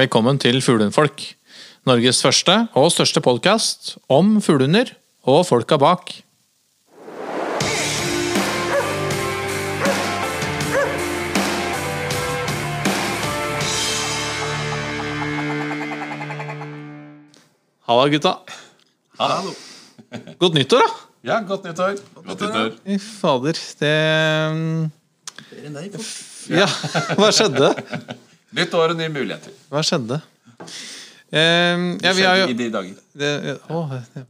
Velkommen til Fuglehundfolk. Norges første og største podkast om fuglehunder og folka bak. Halla, gutta. Hallo. Godt nyttår, da! Ja, godt nyttår. Godt nyttår. Fy fader, det Bedre enn deg, fort. Ja, hva skjedde? Nytt år og nye muligheter. Hva skjedde? Eh, ja, vi har jo I de dager. det, å, det,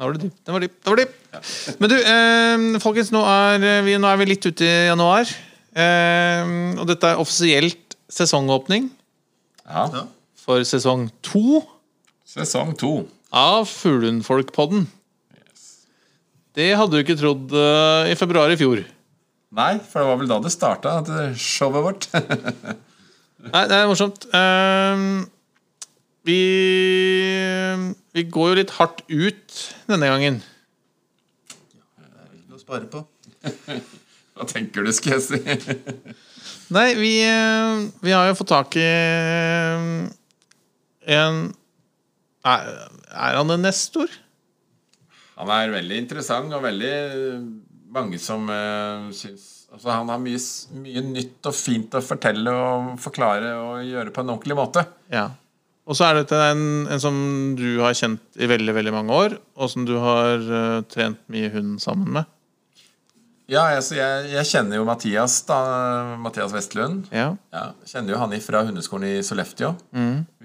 Da var det dypt. Den var. Den var dyp. Men du, eh, folkens, nå er, vi, nå er vi litt ute i januar. Eh, og dette er offisielt sesongåpning Ja. Ja. for sesong to Sesong to. av Fuglehundfolk-podden. Det hadde du ikke trodd eh, i februar i fjor. Nei, for det var vel da det starta, det showet vårt. Nei, det er morsomt. Ehm, vi, vi går jo litt hardt ut denne gangen. Ikke noe å spare på. Hva tenker du, skal jeg si? Nei, vi, eh, vi har jo fått tak i eh, en Er, er han en nestor? Han er veldig interessant og veldig mange som uh, syns Altså, han har mye, mye nytt og fint å fortelle og forklare og gjøre på en ordentlig måte. Ja. Og så er dette en, en som du har kjent i veldig veldig mange år, og som du har eh, trent mye hund sammen med. Ja, altså, jeg, jeg kjenner jo Mathias, da. Mathias Vestlund. Ja. Ja, kjenner jo han fra hundeskolen i Sollefteå.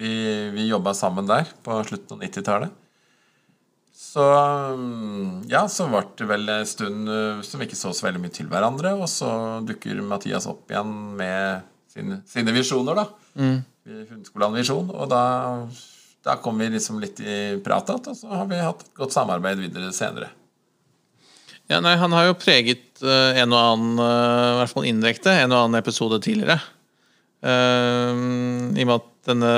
Vi, vi jobba sammen der på slutten av 90-tallet. Så mm, ja, så ble det vel en stund eh, som vi ikke så så veldig mye til hverandre, og så dukker Mathias opp igjen med sine, sine visjoner, da. I Hundeskolen Visjon. Og da, da kom vi liksom litt i prat igjen, og så har vi hatt et godt samarbeid videre senere. ja, nei, han har jo preget eh, en og annen, eh, i hvert fall indirekte, en og annen episode tidligere. Eh, I og med at denne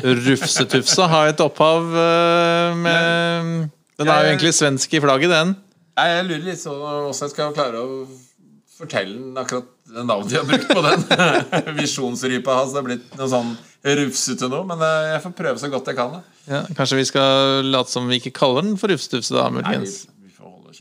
Rufsetufsa har et opphav eh, med Den er jo egentlig svensk i flagget, den. Nei, Jeg lurer litt sånn hvordan jeg skal klare å fortelle akkurat det navnet jeg har brukt på den. Visjonsrypa hans. Det er blitt noe sånn rufsete nå, men eh, jeg får prøve så godt jeg kan. Ja, kanskje vi skal late som vi ikke kaller den for Rufsetufse, da, Nei, muligens. vi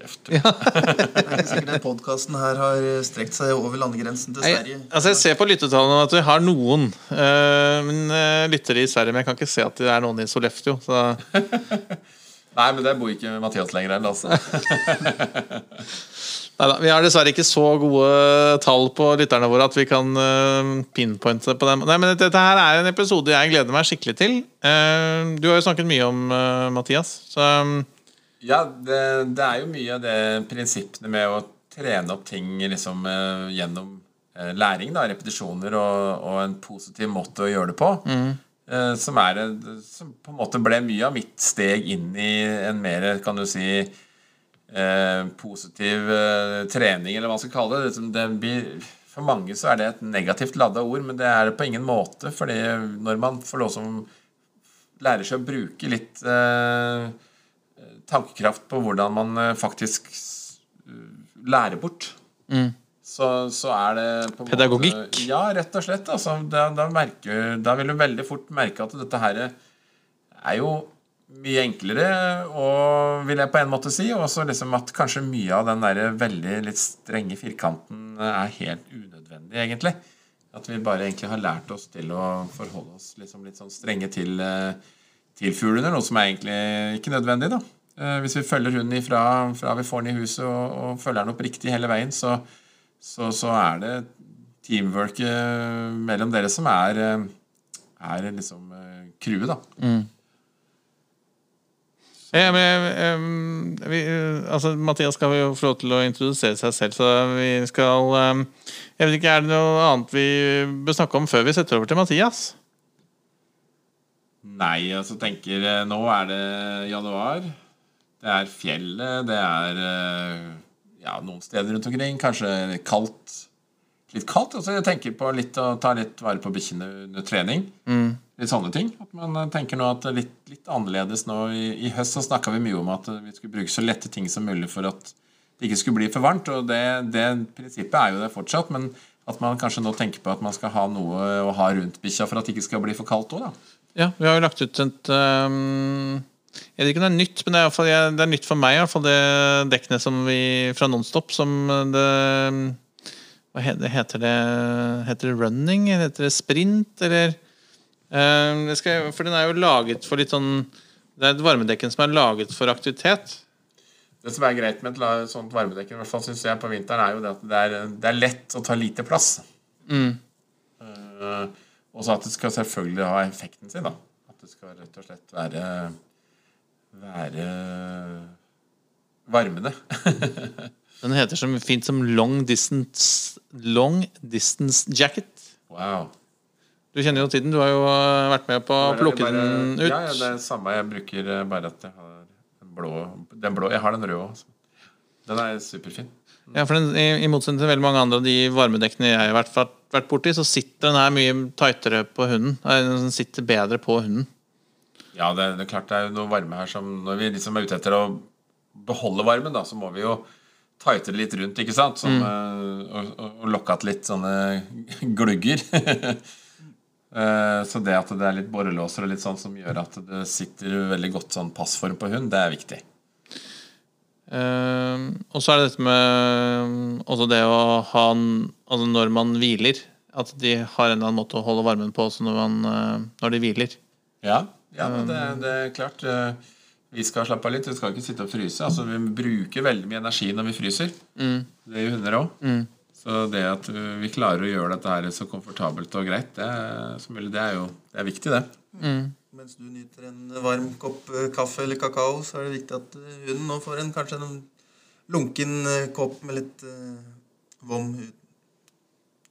Det er ikke sikkert den podkasten her har strekt seg over landegrensen til Sverige. altså Jeg ser på lyttetallene at vi har noen eh, men, eh, lyttere i Sverige, men jeg kan ikke se at det er noen i Sollefteå. Så Nei, men der bor ikke Mathias lenger heller, altså. Neida, vi har dessverre ikke så gode tall på lytterne våre at vi kan eh, pinpointe på dem. Nei, men dette her er en episode jeg gleder meg skikkelig til. Eh, du har jo snakket mye om eh, Mathias, så um, Ja, det, det er jo mye av det prinsippene med å trene opp ting liksom, eh, gjennom eh, læring, da, repetisjoner og, og en positiv måte å gjøre det på. Eh, som, er, som på en måte ble mye av mitt steg inn i en mer, kan du si eh, positiv eh, trening, eller hva man skal kalle det. Liksom, det blir, for mange så er det et negativt ladda ord, men det er det på ingen måte. fordi når man får lov som lærer seg å bruke litt eh, tankekraft på hvordan man eh, faktisk s- lærer bort. Så, så er det på en Pedagogikk? Måte, ja, rett og slett. Altså, da, da, merker, da vil du veldig fort merke at dette her er jo mye enklere, og vil jeg på en måte si. Og også liksom at kanskje mye av den der veldig litt strenge firkanten er helt unødvendig, egentlig. At vi bare egentlig har lært oss til å forholde oss liksom litt sånn strenge til, eh, til fuglene, noe som er egentlig ikke nødvendig, da. Eh, Hvis vi følger hunden ifra fra vi får den i huset og, og følger den opp riktig hele veien, så, så, så er det teamworket mellom dere som er, eh, er liksom eh, crewet, da. Ja, men, vi, altså, Mathias skal jo få lov til å introdusere seg selv, så vi skal Jeg vet ikke, Er det noe annet vi bør snakke om før vi setter over til Mathias? Nei, altså tenker Nå er det januar. Det er fjellet, det er eh, ja, noen steder rundt omkring. Kanskje kaldt. Litt kaldt. Altså jeg tenker på litt å ta litt vare på bikkjene under trening. Litt sånne ting. At man eh, tenker nå at litt, litt annerledes nå. I, I høst så snakka vi mye om at vi skulle bruke så lette ting som mulig for at det ikke skulle bli for varmt. Og det, det prinsippet er jo det fortsatt. Men At man kanskje nå tenker på at man skal ha noe å ha rundt bikkja for at det ikke skal bli for kaldt òg, da. Ja, vi har jo lagt ut et um, Jeg vet ikke om det er nytt, men det er, fall, det er nytt for meg, i hvert fall det dekkene som vi fra Nonstop som det Hva heter det? Heter det running? Heter det sprint? Eller det skal, For den er jo laget for litt sånn Det er et varmedekken som er laget for aktivitet. Det som er greit med et sånt varmedekke, i hvert fall synes jeg på vinteren, er jo det at det er, det er lett å ta lite plass. Eh, og så at det skal selvfølgelig ha effekten sin, da. At det skal rett og slett være være varmende. Den heter så fint som long distance Long distance jacket. wow. Du kjenner jo til den. Du har jo uh, vært med på å plukke Bare- den ut. Ja, ja, det er samme. Jeg bruker eh, bare at jeg har den blå, den blå Jeg har den røde òg. Den er superfin. Ja, for den, i, I motsetning til veldig mange andre av de varmedekkene jeg har vært, vært, borti, så sitter den her mye tightere på hunden. Eh, Den sitter bedre på hunden. Ja, det, det er klart det er noe varme her som Når vi liksom er ute etter å beholde varmen, da, så må vi jo tighte det litt rundt, ikke sant? Som, eh, og, og, og lokke att litt sånne glugger. Eh, så det at det er litt borrelåser og litt sånn som gjør at det sitter veldig godt sånn passform på hund, det er viktig. Eh, og så er det dette med også det å ha en- Altså når man hviler, at de har en eller annen måte å holde varmen på også når, man, eh, når de hviler. Ja, ja men det, det er klart. eh, Vi skal slappe av litt. Vi skal ikke sitte og fryse. Altså, Vi bruker veldig mye energi når vi fryser. Det gjør hunder òg. Så det at vi klarer å gjøre dette her så komfortabelt og greit, det er, som mulig, det er jo det er viktig, det. Mens du nyter en varm kopp eh, kaffe eller kakao, så er det viktig at eh, hunden nå får en kanskje en lunken kopp med litt uh, vom.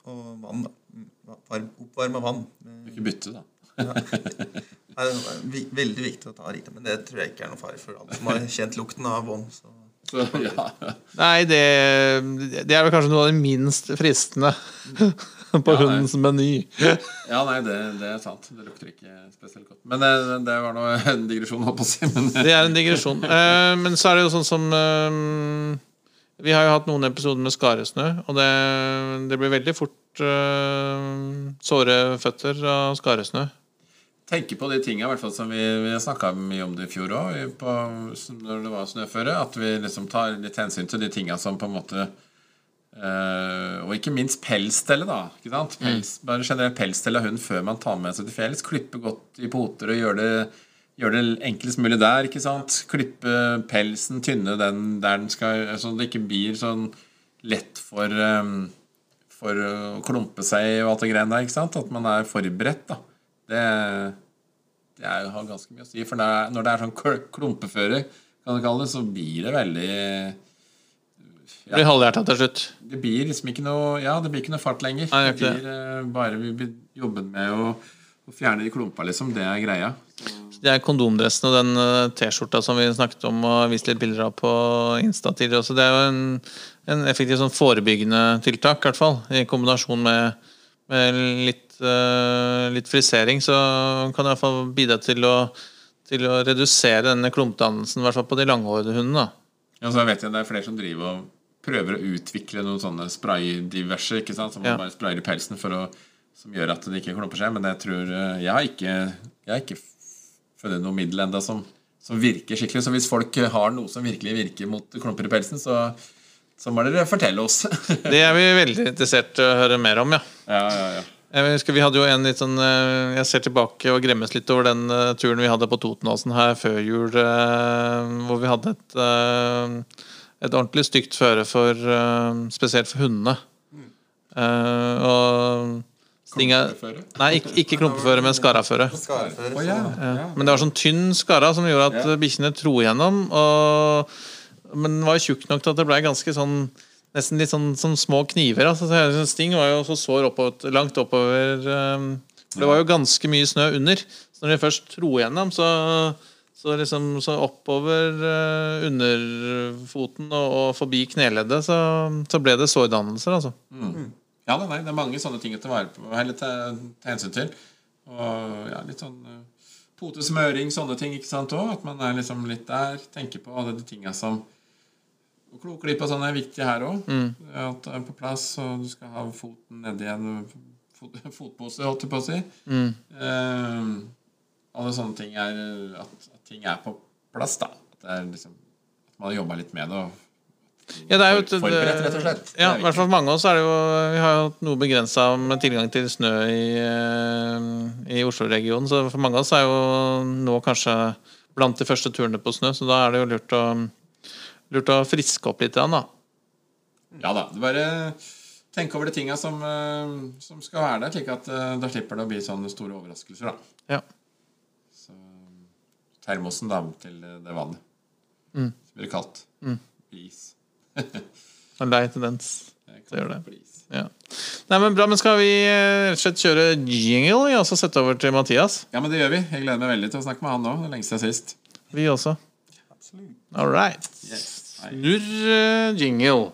Og vann, da. Mm, Varm, oppvarma vann. Eh, Ikke bytte, da. Nei, det er vi- veldig viktig å ta riktig, men det tror jeg ikke er noe fare for alle som har kjent lukten av. Så, ja. Nei, det, det er vel kanskje noe av det minst fristende på Ja, hundens meny. ja, nei, det, det er sant. Det lukter ikke spesielt godt. Men det, det var nå en digresjon, holdt på å si. Det er en digresjon. Eh, men så er det jo sånn som eh, Vi har jo hatt noen episoder med skaresnø, og det, det blir veldig fort eh, såre føtter av skaresnø. Tenke på de tinga fall som vi, vi snakka mye om det i fjor òg, når det var snøføre. At vi liksom tar litt hensyn til de tinga som på en måte eh, Og ikke minst pelsstelle, da. ikke sant? Pels, Bare generelt pelsstelle av hund før man tar med seg til fjells. Klippe godt i poter og gjøre det, gjør det enklest mulig der. ikke sant? Klippe pelsen, tynne den der den skal Så det ikke blir sånn lett for eh, for å klumpe seg og alt det greiene der. ikke sant? At man er forberedt. da. Det, det er, har ganske mye å si. For det er, når det er sånn kl- klumpeføre, kan du kalle det, så blir det veldig Det blir halvhjerta til slutt. Det blir liksom ikke noe Ja, det blir ikke noe fart lenger. Nei, det blir eh, bare vi blir jobben med å, å fjerne de klumpa, liksom. Det er greia. Det er kondomdressen og den eh, T-skjorta som vi snakket om og viste litt bilder av på Insta tidligere også. Det er jo en, en effektiv sånn forebyggende tiltak, i hvert fall. I kombinasjon med, med litt, eh, litt frisering, så kan det i hvert fall bidra til å, til å redusere denne klumpdannelsen, i hvert fall på de langhårede hundene. Ja, så vet jeg det er flere som driver og prøver å utvikle noen sånne spraydiverser, ikke sant? som man Ja. bare sprayer i pelsen for å, som gjør at det ikke klumper seg. Men jeg tror eh, Jeg har ikke, jeg har ikke funnet noe middel enda som, som virker skikkelig. Så hvis folk har noe som virkelig virker mot klumper i pelsen, så, så må dere fortelle oss. Det er vi veldig interessert i å høre mer om, ja. ja, ja, ja. Jeg husker Vi hadde jo en litt sånn eh, Jeg ser tilbake og gremmes litt over den eh, turen vi hadde på Totenåsen her før jul, eh, hvor vi hadde et et ordentlig stygt føre for spesielt for hundene. Eh, og stinga? Nei, ikke, ikke klumpeføre, men skaraføre. Skarføre. Å, ja. ja. Men det var sånn tynn skara som gjorde at Ja. bikkjene tro igjennom. Og, men den var jo tjukk nok til at det ble ganske sånn Nesten litt sånn som små kniver. Altså. Sting var jo så sår oppover, langt oppover ehm, for Det var jo ganske mye snø under. Så når de først tro igjennom, så, så, liksom, så oppover uh, underfoten og, og forbi kneleddet, så, så ble det sårdannelser, altså. Mm. mm. Ja, nei, det er mange sånne ting å ta vare på eller ta, ta hensyn til. Og ja, litt sånn eh, potesmøring, sånne ting, ikke sant òg. At man er liksom litt der. Tenker på alle de tinga som Og Kloklipp og sånn er viktig her òg. At det er på plass, og du skal ha foten nedi en fot, fotpose, holdt jeg på å si. Eh, alle sånne ting er at, at ting er på plass, da. At, liksom, at man har jobba litt med det. Og Ja, det er jo et, Forberedt, rett og slett. Det Ja, i hvert fall for mange av oss er det jo Vi har jo hatt noe begrensa med tilgang til snø i, eh, i Oslo-regionen, så for mange av oss er jo nå kanskje blant de første turene på snø, så da er det jo lurt å, lurt å friske opp litt, da. Ja da. det Bare tenk over de tinga som, eh, som skal være der, slik at eh, da slipper det å bli sånne store overraskelser. da Ja. Så termosen da til det vannet. Mm. Så blir det kaldt. Is. En lei tendens. Det Det gjør det. Ja. Nei, men bra, men skal vi eh, rett og slett kjøre jingle, ja, og så sette over til Mathias? Ja, men det gjør vi. Jeg gleder meg veldig til å snakke med han nå. Det er lenge siden sist. Vi også. Absolutt. All right. Yes. Snurr eh, jingle.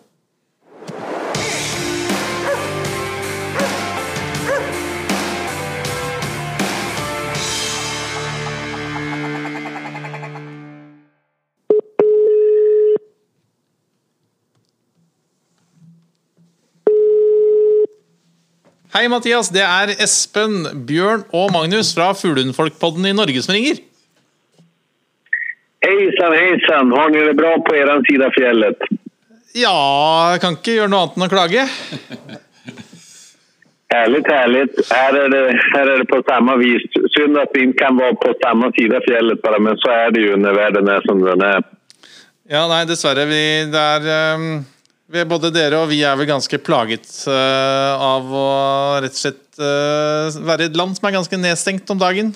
Hei, Mathias. Det er Espen, Bjørn og Magnus fra Fuglehundfolkpodden i Norge som ringer. Hejsan hejsan, har ni det bra på er sida fjället? Ja, jeg kan ikke gjøre noe annet enn å klage. Härligt, härligt. Här är, det, här är det på samma vis. Synd att vi inte kan vara på samma sida fjället bara, men så är det ju när världen är som den är. Ja, nei, dessverre. Vi, det er, ehm, vi Både dere og vi er vel ganske plaget eh, av å rett og slett eh, være i et land som er ganske nedstengt om dagen.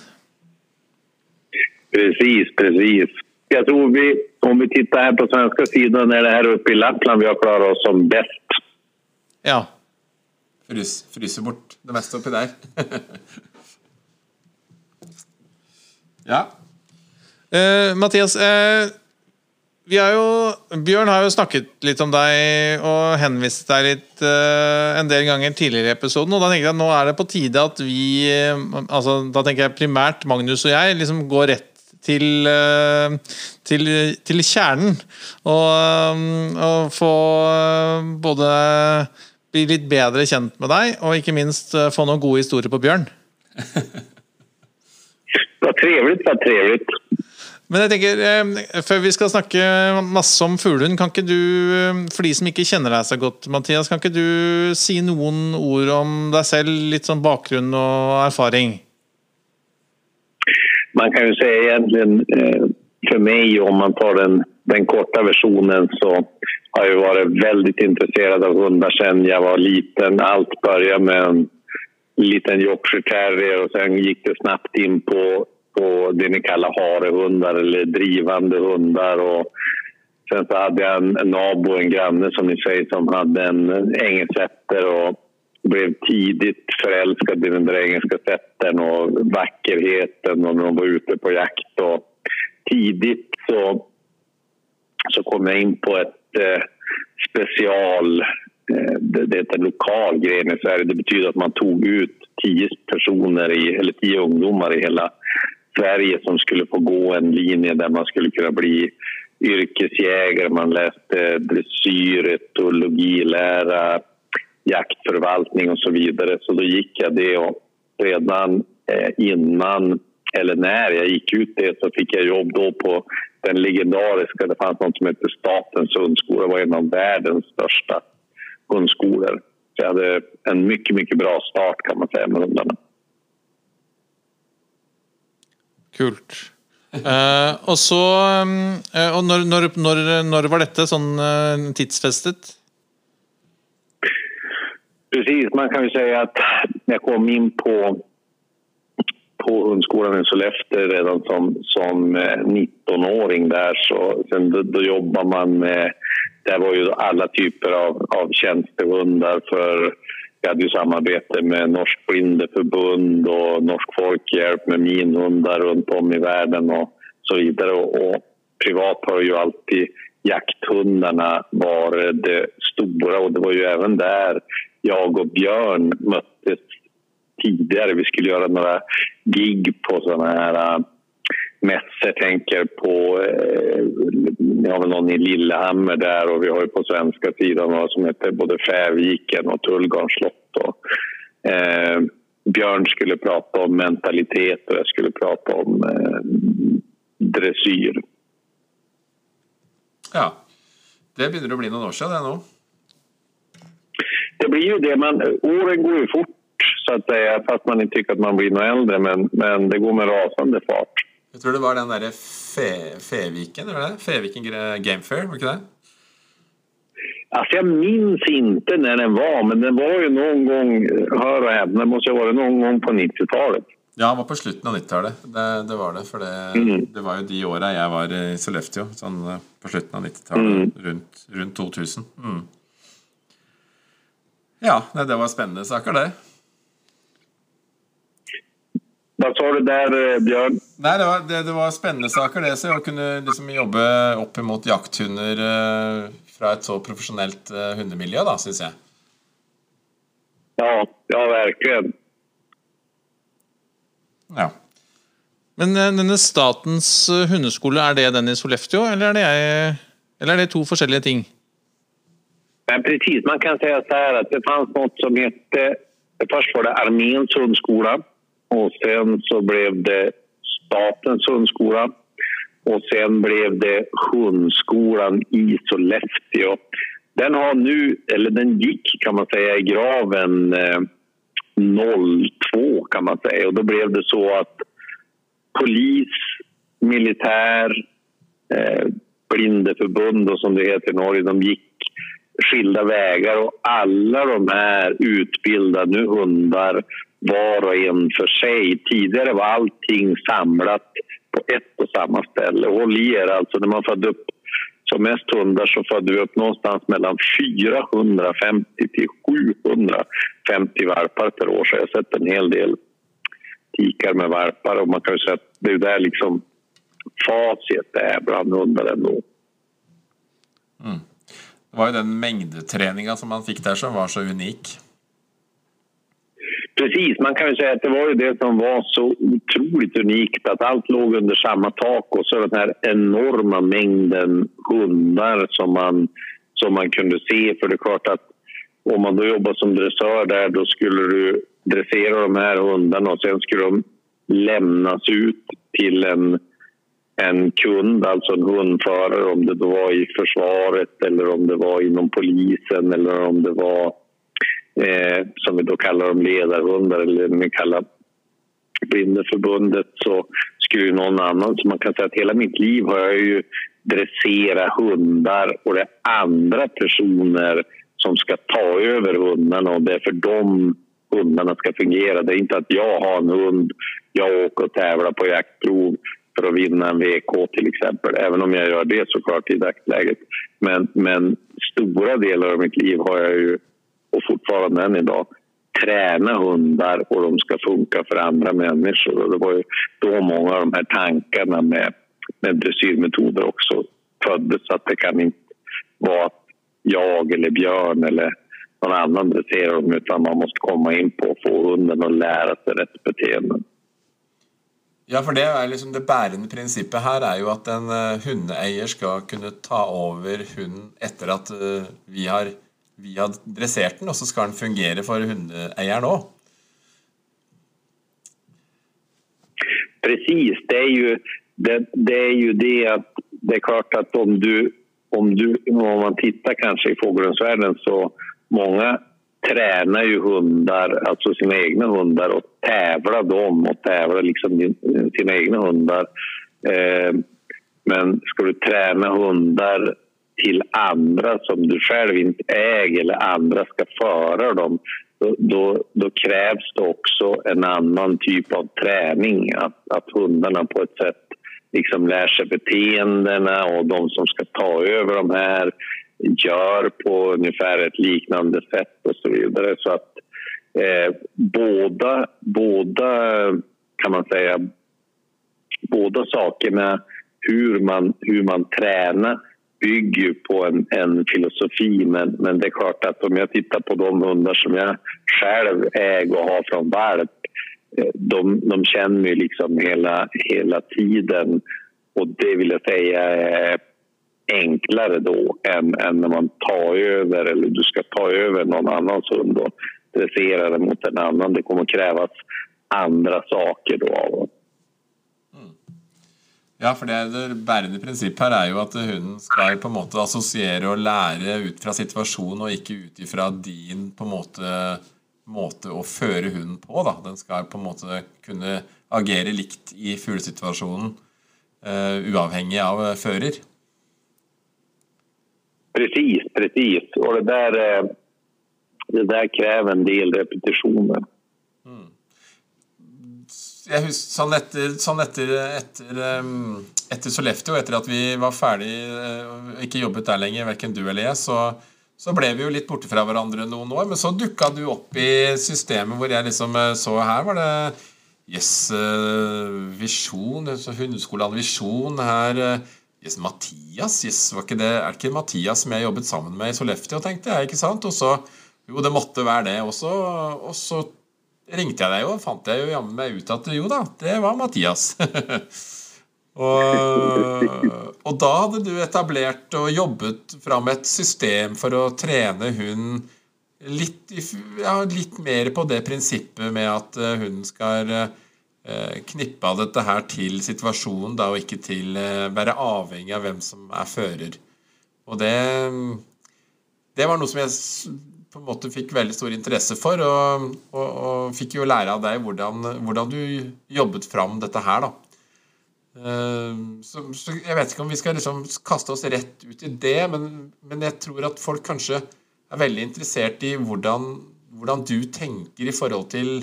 Precis, precis. Jag tror vi, om vi tittar här på svenska sidan, är det här uppe i Lappland vi har klarat oss som bäst. Ja. Frys, fryser bort det meste oppi der. ja. Eh, Mathias, eh, vi har jo, Bjørn har jo snakket litt om deg og henvist deg litt eh, en del ganger tidligere i episoden. Og da tenker jeg at nå er det på tide at vi altså Da tenker jeg primært Magnus og jeg liksom går rett til, eh, til, til kjernen. Og, eh, og få eh, både bli litt bedre kjent med deg, og ikke minst få noen gode historier på Bjørn. Vad trevligt, vad trevligt. Men jeg tenker, eh, før vi skal snakke masse om fuglehund, kan ikke du, for de som ikke kjenner deg så godt, Mathias, kan ikke du si noen ord om deg selv, litt sånn bakgrunn og erfaring? Man kan ju säga egentligen eh, för mig, om man tar den, den korta versionen så har jag varit väldigt intresserad av hundar sedan jag var liten. Allt började med en liten Yorkshire terrier och sen gick det snabbt in på, på det ni kallar harehundar eller drivande hundar. Och sen så hade jag en, en nabo, en granne som ni säger, som hade en engelsetter och blev tidigt förälskad i den där engelska sätten och vackerheten och när de var ute på jakt. Och tidigt så, så kom jag in på ett eh, special, eh, det, det heter lokal gren i Sverige. Det betyder att man tog ut tio personer, i, eller tio ungdomar i hela Sverige som skulle få gå en linje där man skulle kunna bli yrkesjägare. Man läste dressyr, etologilära, jaktförvaltning och så vidare. Så då gick jag det och redan eh, innan eller när jag gick ut det så fick jag jobb då på den legendariska, det fanns något som hette Statens hundskola, det var en av världens största hundskolor. Så jag hade en mycket, mycket bra start kan man säga med hundarna. Kult. Uh, och så uh, och när, när, när, när var detta sånn uh, tidsfästet? Precis, man kan ju säga att när jag kom in på, på hundskolan i Sollefteå redan som, som eh, 19-åring där. Så, sen då, då jobbar man med, det var ju alla typer av, av tjänstehundar för vi hade ju samarbete med Norsk Blindeförbund och Norsk Folkhjälp med minhundar runt om i världen och så vidare. Och, och privat har ju alltid jakthundarna varit det stora och det var ju även där jag och Björn möttes tidigare. Vi skulle göra några gig på sådana här äh, mässor tänker på, eh, vi har väl någon i Lillehammer där och vi har ju på svenska sidan några som heter både Fäviken och Tullgarns slott. Och, eh, Björn skulle prata om mentalitet och jag skulle prata om eh, dressyr. Ja. Det börjar bli några år sedan det nu. Det blir ju det. Man, åren går ju fort, så att säga, fast man inte tycker att man blir något äldre. Men, men det går med rasande fart. Jeg tror det var den derre Fe, Feviken, eller det? Feviken Game Fair, var det? Alltså jag minns inte när den var, men den var ju någon gång, hör och häpna, måste ha varit någon gång på 90-talet. Ja, det var på slutten av 90-tallet. Det, det, var det. For det, Mm. det var jo de åra jeg var i Sollefteå. Sånn eh, på slutten av 90-tallet. Mm. Rundt, rundt 2000. Mm. Ja, det var spennende saker, det. Vad sa du där, eh, Björn? Nei, det var, det, det var spennende saker, det. Så å kunne liksom jobbe opp imot jakthunder eh, fra et så profesjonelt eh, hundemiljø, da, syns jeg. Ja, ja verkligen. Ja. Men denne statens hundeskole, er det den i Sollefteå, eller er det, eller er det to forskjellige ting? Men precis, man kan säga så här att det fanns något som hette... Först var det arméns hundskola och sen så blev det statens hundskola och sen blev det hundskolan i Sollefteå. Den har nu, eller den gick kan man säga i graven eh, 02 kan man säga och då blev det så att polis, militär, eh, blindeförbund och som det heter i Norge, de gick skilda vägar och alla de här utbildar nu hundar var och en för sig. Tidigare var allting samlat på ett och samma ställe. Håll i er, alltså när man födde upp som mest hundar så födde vi upp någonstans mellan 450 till 750 valpar per år. Så jag har sett en hel del tikar med valpar och man kan ju säga att det är där liksom facit är bland hundar ändå. Mm. Det var ju den mängdträningen som man fick där som var så unik. Precis, man kan ju säga att det var ju det som var så otroligt unikt att allt låg under samma tak och så den här enorma mängden hundar som man, som man kunde se. För det är klart att om man då jobbar som dressör där då skulle du dressera de här hundarna och sen skulle de lämnas ut till en, en kund, alltså en hundförare om det då var i försvaret eller om det var inom polisen eller om det var eh, som vi då kallar dem ledarhundar eller vi kallar Blindeförbundet så skulle ju någon annan, så man kan säga att hela mitt liv har jag ju dresserat hundar och det är andra personer som ska ta över hundarna och det är för dem hundarna ska fungera. Det är inte att jag har en hund, jag åker och tävlar på jaktprov för att vinna en VK till exempel, även om jag gör det såklart i dagsläget. Men, men stora delar av mitt liv har jag ju och fortfarande än idag träna hundar och de ska funka för andra människor. Och det var ju då många av de här tankarna med, med dressyrmetoder också föddes. Att det kan inte vara att jag eller Björn eller någon annan dresserar dem utan man måste komma in på att få hunden att lära sig rätt beteende. Ja, for det er liksom det bærende prinsippet her er jo at en eh, hundeeier skal kunne ta over hunden etter at eh, vi har, vi har dressert den, og så skal den fungere for hundeeieren òg. Precis, det är ju det, det är ju det att det är klart att om du, om du om man tittar kanske i fågelhundsvärlden så många tränar ju hundar, alltså sina egna hundar och tävlar dem och tävlar liksom eh, sina egna hundar. Eh, men ska du träna hundar till andra som du själv inte äger eller andra ska föra dem då, då, då krävs det också en annan typ av träning. Att, att hundarna på ett sätt liksom lär sig beteendena och de som ska ta över de här gör på ungefär ett liknande sätt och så vidare. Så att eh, båda, båda kan man säga båda sakerna, hur man, hur man tränar bygger ju på en, en filosofi men, men det är klart att om jag tittar på de hundar som jag själv äger och har från valp eh, de, de känner ju liksom hela, hela tiden och det vill jag säga är enklare då än, än när man tar över eller du ska ta över någon annans hund och dressera den mot en annan. Det kommer att krävas andra saker då av mm. Ja, för det, det bärande prinsipp här är ju att hunden ska på en måte associera och lära utifrån fra och inte utifrån din på måte, måte å føre hunden på. Da. Den ska på en måte kunne agere likt i fuglesituasjonen, uh, eh, uavhengig av fører. Precis, precis. Och det där, eh, det där kräver en del repetitioner. Mm. Jeg husker, sånn etter, sånn etter, etter, mm, etter Sollefteå, etter at vi var ferdig og eh, inte ikke jobbet der lenger, verken du eller jeg, så, så, ble vi jo litt borte fra hverandre noen år. Men så dukka du opp i systemet hvor jeg liksom eh, så her var det Yes, Visjon, alltså Hundeskolen Visjon her Yes, Mattias, yes, var ikke det, Er det ikke Mattias som jeg jobbet sammen med i Sollefteå, tenkte jeg. ikke sant? Og så, Jo, det måtte være det. Og så, og så ringte jeg deg jo, og fant jeg jo jammen meg ut at jo da, det var Mathias. og, og, da hadde du etablert og jobbet fram et system for å trene hunden litt, ja, litt mer på det prinsippet med at eh, hunden skal Eh, knippa dette her til situasjonen, da, og ikke til eh, være avhengig av hvem som er fører. Og det, det var noe som jeg på en måte fikk veldig stor interesse for, og, og, og fikk jo lære av deg hvordan, hvordan, du jobbet fram dette her, da. Eh, så, så, jeg vet ikke om vi skal liksom kaste oss rett ut i det, men, men, jeg tror at folk kanskje er veldig interessert i hvordan, hvordan du tenker i forhold til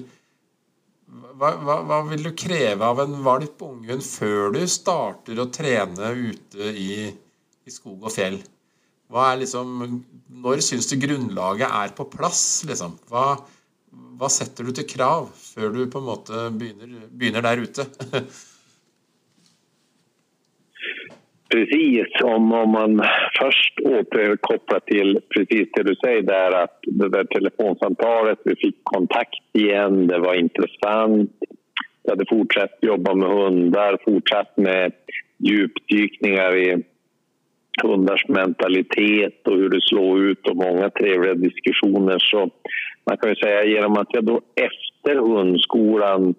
hva, hva, hva, vil du kreve av en valp unghund før du starter å trene ute i, i skog og fjell? Hva er liksom, når syns du grunnlaget er på plass? Liksom? Hva, hva, setter du til krav før du på en måte begynner, begynner der ute? Precis, om, om man först återkopplar till precis det du säger där att det där telefonsamtalet, vi fick kontakt igen, det var intressant. Jag hade fortsatt jobba med hundar, fortsatt med djupdykningar i hundars mentalitet och hur det slår ut och många trevliga diskussioner. Så man kan ju säga genom att jag då efter hundskolan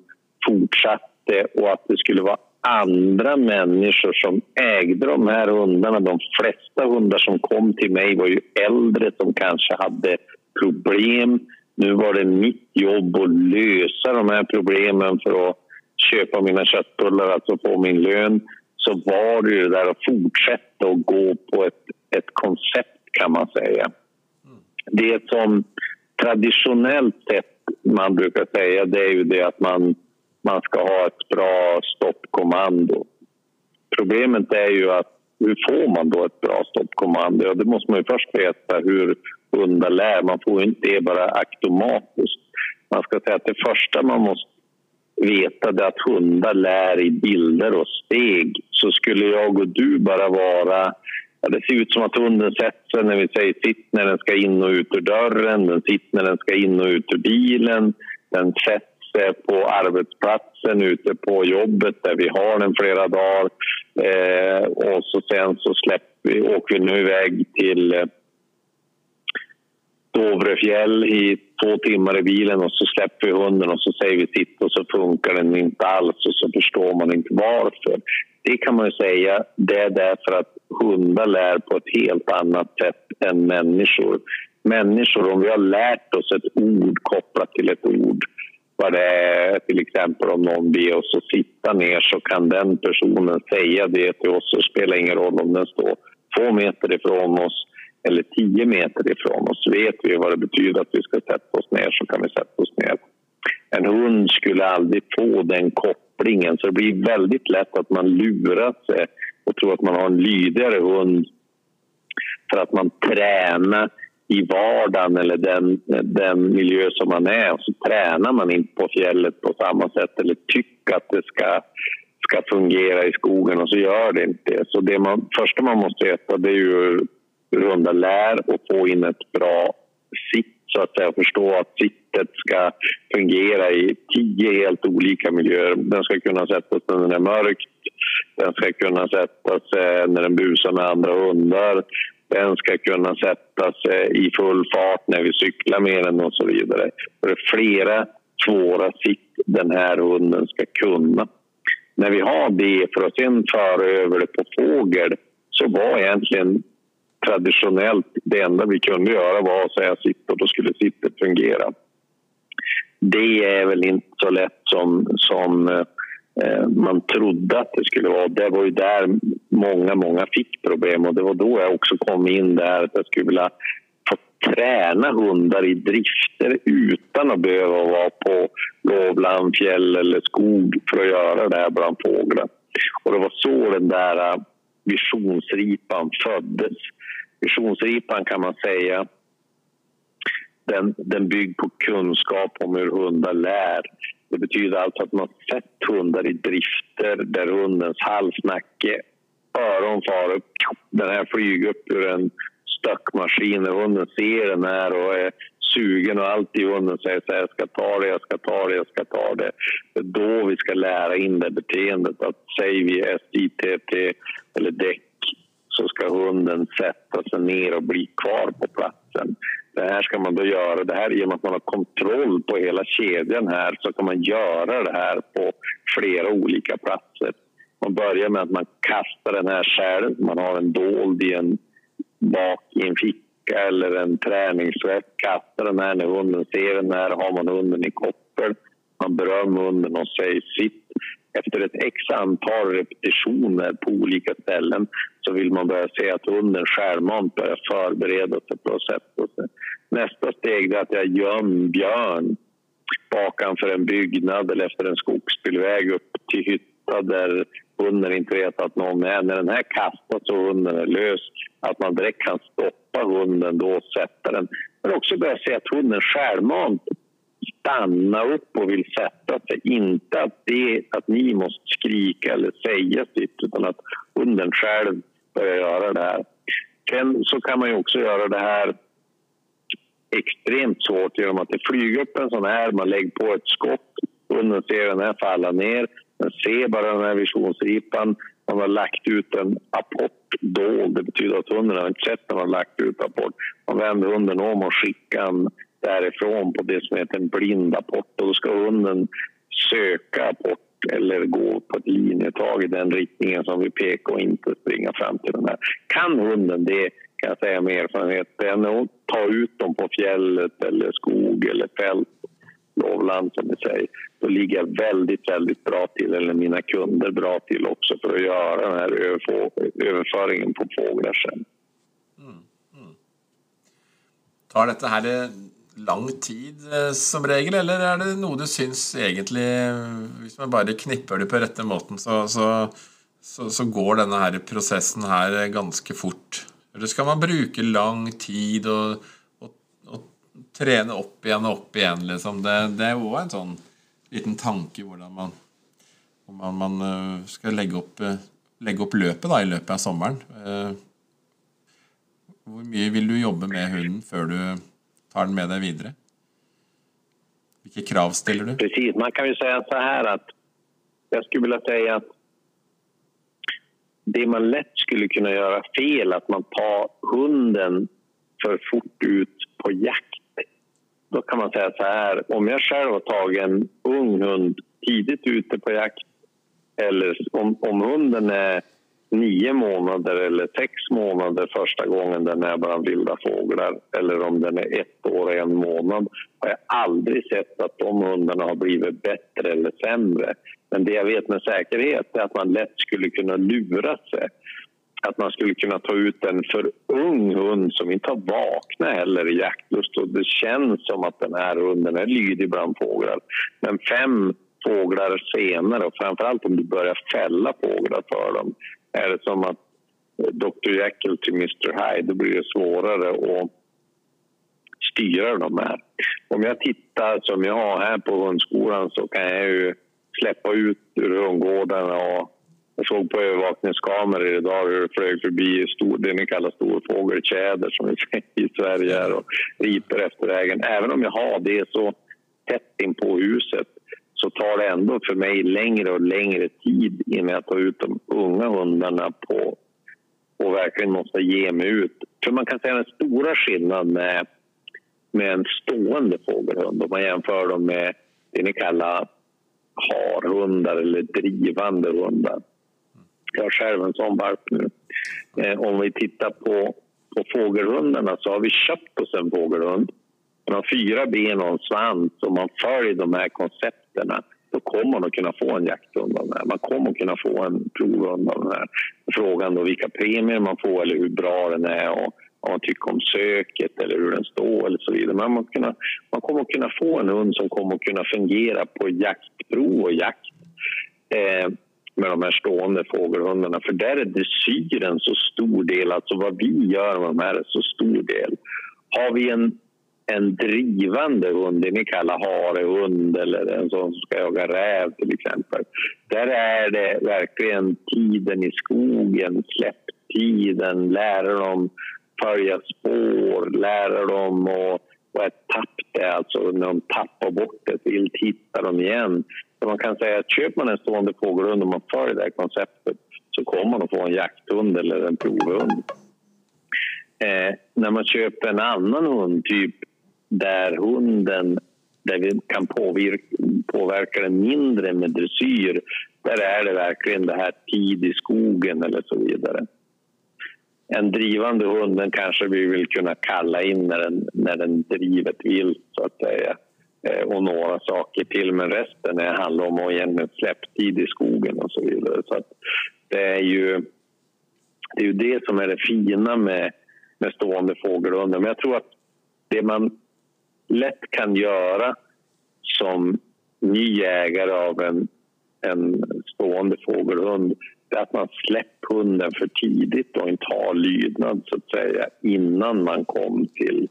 fortsatte och att det skulle vara andra människor som ägde de här hundarna. De flesta hundar som kom till mig var ju äldre som kanske hade problem. Nu var det mitt jobb att lösa de här problemen för att köpa mina köttbullar, alltså få min lön. Så var det ju där att fortsätta att gå på ett, ett koncept kan man säga. Det som traditionellt sett man brukar säga det är ju det att man man ska ha ett bra stoppkommando. Problemet är ju att hur får man då ett bra stoppkommando? Ja, det måste man ju först veta hur hundar lär. Man får inte det bara automatiskt. Man ska säga att det första man måste veta är att hundar lär i bilder och steg. Så skulle jag och du bara vara... Ja, det ser ut som att hunden sätter sig när vi säger sitt när den ska in och ut ur dörren, den sitter när den ska in och ut ur bilen, den sätter på arbetsplatsen, ute på jobbet där vi har den flera dagar. Eh, och så sen så släpper vi, åker vi nu iväg till eh, Dovrefjäll i två timmar i bilen och så släpper vi hunden och så säger vi sitt och så funkar den inte alls och så förstår man inte varför. Det kan man säga, det är därför att hundar lär på ett helt annat sätt än människor. Människor, om vi har lärt oss ett ord kopplat till ett ord vad det är. Till exempel om någon ber oss att sitta ner så kan den personen säga det till oss. Det spelar ingen roll om den står två meter ifrån oss eller tio meter ifrån oss. Vet vi vad det betyder att vi ska sätta oss ner så kan vi sätta oss ner. En hund skulle aldrig få den kopplingen så det blir väldigt lätt att man lurar sig och tror att man har en lydigare hund för att man tränar i vardagen eller den, den miljö som man är. Och så tränar man inte på fjället på samma sätt eller tycker att det ska, ska fungera i skogen och så gör det inte det. Så det man, första man måste veta det är ju runda lär och få in ett bra sitt så att säga förstå att sittet ska fungera i tio helt olika miljöer. Den ska kunna sättas när den är mörkt, den ska kunna sättas eh, när den busar med andra hundar, den ska kunna sätta sig i full fart när vi cyklar med den och så vidare. Det är flera svåra sitt den här hunden ska kunna. När vi har det för att sen föra över det på fågel så var egentligen traditionellt det enda vi kunde göra var att säga sitt och då skulle sittet fungera. Det är väl inte så lätt som, som eh, Eh, man trodde att det skulle vara. Det var ju där många, många fick problem och det var då jag också kom in där att jag skulle vilja få träna hundar i drifter utan att behöva vara på lovland, fjäll eller skog för att göra det här bland fåglar. Och det var så den där eh, visionsripan föddes. Visionsripan kan man säga den, den bygger på kunskap om hur hundar lär. Det betyder alltså att man sett hundar i drifter där hundens hals, nacke, öron far upp. Den här flyger upp ur en stöckmaskin och hunden ser den här och är sugen och allt i hunden säger så här, jag ska ta det, jag ska ta det, jag ska ta det. Det är då vi ska lära in det beteendet att säger vi SITT eller däck så ska hunden sätta sig ner och bli kvar på platsen. Det här ska man då göra, det här genom att man har kontroll på hela kedjan här så kan man göra det här på flera olika platser. Man börjar med att man kastar den här själv, man har en dold i en, bak i en ficka eller en träningsväst, kastar den här när hunden ser den här, har man hunden i koppel, man berömmer hunden och säger sitt efter ett x antal repetitioner på olika ställen så vill man börja se att hunden självmant börjar förbereda sig på att sätta sig. Nästa steg är att jag gömmer björn bakanför en byggnad eller efter en skogsbilväg upp till hytta där hunden inte vet att någon är. När den här kastas och hunden är lös, att man direkt kan stoppa hunden då och sätta den. Men också börja se att hunden självmant stanna upp och vill sätta sig. Inte att, det, att ni måste skrika eller säga sitt utan att hunden själv börjar göra det här. Sen så kan man också göra det här extremt svårt genom att det flyger upp en sån här, man lägger på ett skott, hunden ser den här falla ner, den ser bara den här visionsripan, man har lagt ut en apport dold, det betyder att hunden har inte sett när man har lagt ut apport. Man vänder hunden om och skickar en därifrån på det som heter en blind apport. Och då ska hunden söka apport eller gå på ett linjetag i den riktningen som vi pekar och inte springa fram till den här. Kan hunden det, kan jag säga med erfarenhet, det är att ta ut dem på fjället eller skog eller fält, lovland som vi säger, då ligger jag väldigt, väldigt bra till, eller mina kunder bra till också för att göra den här överföringen på fåglar sen. Mm, mm. Tar detta här lang tid eh, som regel, eller er det noe du syns egentlig Hvis man bare knipper det på rette måten, så, så, så, så går denne her prosessen her eh, ganske fort? Eller skal man bruke lang tid og, og, og trene opp igjen og opp igjen, liksom? Det, det er òg en sånn liten tanke hvordan man, man, man eh, skal legge opp, eh, legge opp løpet da, i løpet av sommeren. Eh, hvor mye vil du jobbe med hunden før du tar den med dig vidare? Vilka krav ställer du? Precis, man kan ju säga så här att jag skulle vilja säga att det man lätt skulle kunna göra fel, att man tar hunden för fort ut på jakt. Då kan man säga så här, om jag själv har tagit en ung hund tidigt ute på jakt eller om, om hunden är nio månader eller sex månader första gången den är bland vilda fåglar eller om den är ett år och en månad har jag aldrig sett att de hundarna har blivit bättre eller sämre. Men det jag vet med säkerhet är att man lätt skulle kunna lura sig. Att man skulle kunna ta ut en för ung hund som inte har vaknat heller i jaktlust och det känns som att den här hunden är lydig bland fåglar. Men fem fåglar senare och framförallt om du börjar fälla fåglar för dem är det som att eh, Dr Jekyll till Mr Hyde, då blir det svårare att styra de här. Om jag tittar som jag har här på hundskolan så kan jag ju släppa ut ur hundgårdarna och Jag såg på övervakningskameror idag hur det flög förbi stor, det ni kallar storfågeltjäder som vi säger i Sverige här och riper efter vägen. Även om jag har det så tätt in på huset ändå för mig längre och längre tid innan jag tar ut de unga hundarna på och verkligen måste ge mig ut. För man kan säga den stora skillnaden med, med en stående fågelhund om man jämför dem med det ni kallar harhundar eller drivande hundar. Jag har själv en sån valp nu. Eh, om vi tittar på, på fågelhundarna så har vi köpt oss en fågelhund. Den har fyra ben och en svans och man följer de här koncepterna då kommer man att kunna få en jakthund av den här. Man kommer att kunna få en provhund av den här. Frågan då vilka premier man får eller hur bra den är och vad man tycker om söket eller hur den står eller så vidare. Men man, kunna, man kommer att kunna få en hund som kommer att kunna fungera på jaktprov och jakt eh, med de här stående fågelhundarna. För där är dressyren så stor del, alltså vad vi gör med de här är så stor del. Har vi en en drivande hund, det ni kallar harehund eller en sån som ska jaga räv till exempel. Där är det verkligen tiden i skogen, släpptiden, lära dem följa spår, lära dem och vad ett tapp det är, alltså när de tappar bort ett vilt hittar de igen. Så man kan säga att köper man en stående fågelhund och man följer det här konceptet så kommer man att få en jakthund eller en provhund. Eh, när man köper en annan hund, typ där hunden där vi kan påverka, påverka den mindre med dressyr där är det verkligen det här tid i skogen eller så vidare. En drivande hund den kanske vi vill kunna kalla in när den, när den driver ett vilt så att säga eh, och några saker till, men resten är, handlar om att ge en släpptid i skogen och så vidare. Så att det är ju det, är ju det som är det fina med, med stående fågelhundar. Men jag tror att det man lätt kan göra som ny ägare av en, en stående fågelhund är att man släpper hunden för tidigt och inte har lydnad så att säga innan man kom till,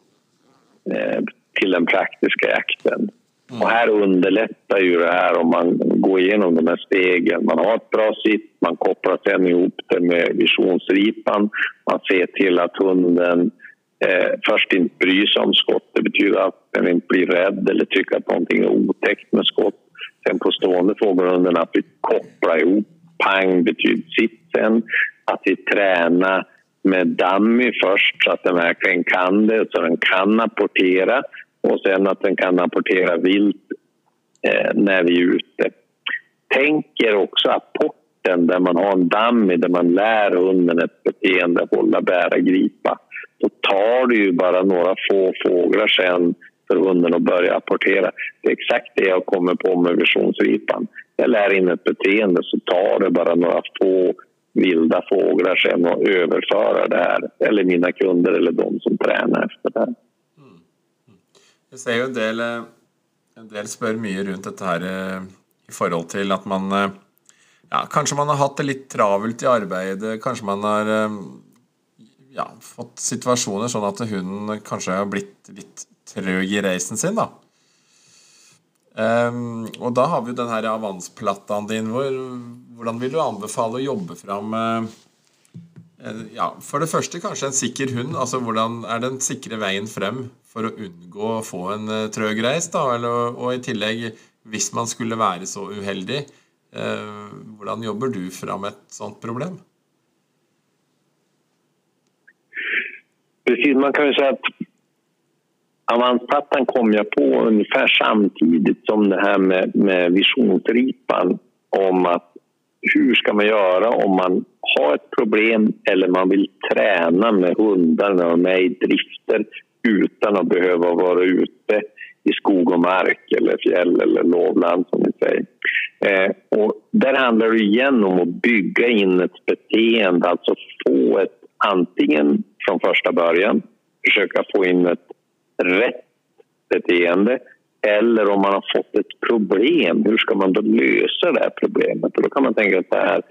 eh, till den praktiska jakten. Mm. Och här underlättar ju det här om man går igenom de här stegen. Man har ett bra sitt, man kopplar sen ihop det med visionsripan. Man ser till att hunden eh, först inte bry sig om skott. Det betyder att den inte blir rädd eller tycker att någonting är otäckt med skott. Sen på stående fågelhunden att vi kopplar ihop. Pang betyder sitsen. Att vi tränar med dummy först så att den verkligen kan det, så den kan apportera och sen att den kan apportera vilt eh, när vi är ute. Tänk er också apporten där man har en dummy där man lär hunden ett beteende, hålla, bära, gripa då tar det ju bara några få fåglar sen för hunden att börja apportera. Det är exakt det jag kommer på med visionsripan. Jag lär in ett beteende så tar det bara några få vilda fåglar sen och överföra det här. Eller mina kunder eller de som tränar efter det här. Mm. Jag ser ju en del, en del spör mycket runt det här eh, i förhållande till att man eh, ja, kanske man har haft det lite travelt i arbetet, kanske man har eh, ja, fått situasjoner sånn at hunden kanskje har blitt litt trøg i reisen sin, da. Um, og da har vi jo den her avansplattaen din. Hvor, hvordan vil du anbefale å jobbe fram uh, ja, For det første kanskje en sikker hund. altså Hvordan er den sikre veien frem for å unngå å få en uh, trøg reis? da, Eller, Og i tillegg, hvis man skulle være så uheldig, uh, hvordan jobber du fram et sånt problem? Precis, man kan ju säga att Avansplattan kom jag på ungefär samtidigt som det här med, med visionsripan om att hur ska man göra om man har ett problem eller man vill träna med hundar när de är i drifter utan att behöva vara ute i skog och mark eller fjäll eller lovland som vi säger. Eh, och där handlar det igen om att bygga in ett beteende, alltså få ett antingen från första början, försöka få in ett rätt beteende eller om man har fått ett problem, hur ska man då lösa det här problemet? Och då kan man tänka så här,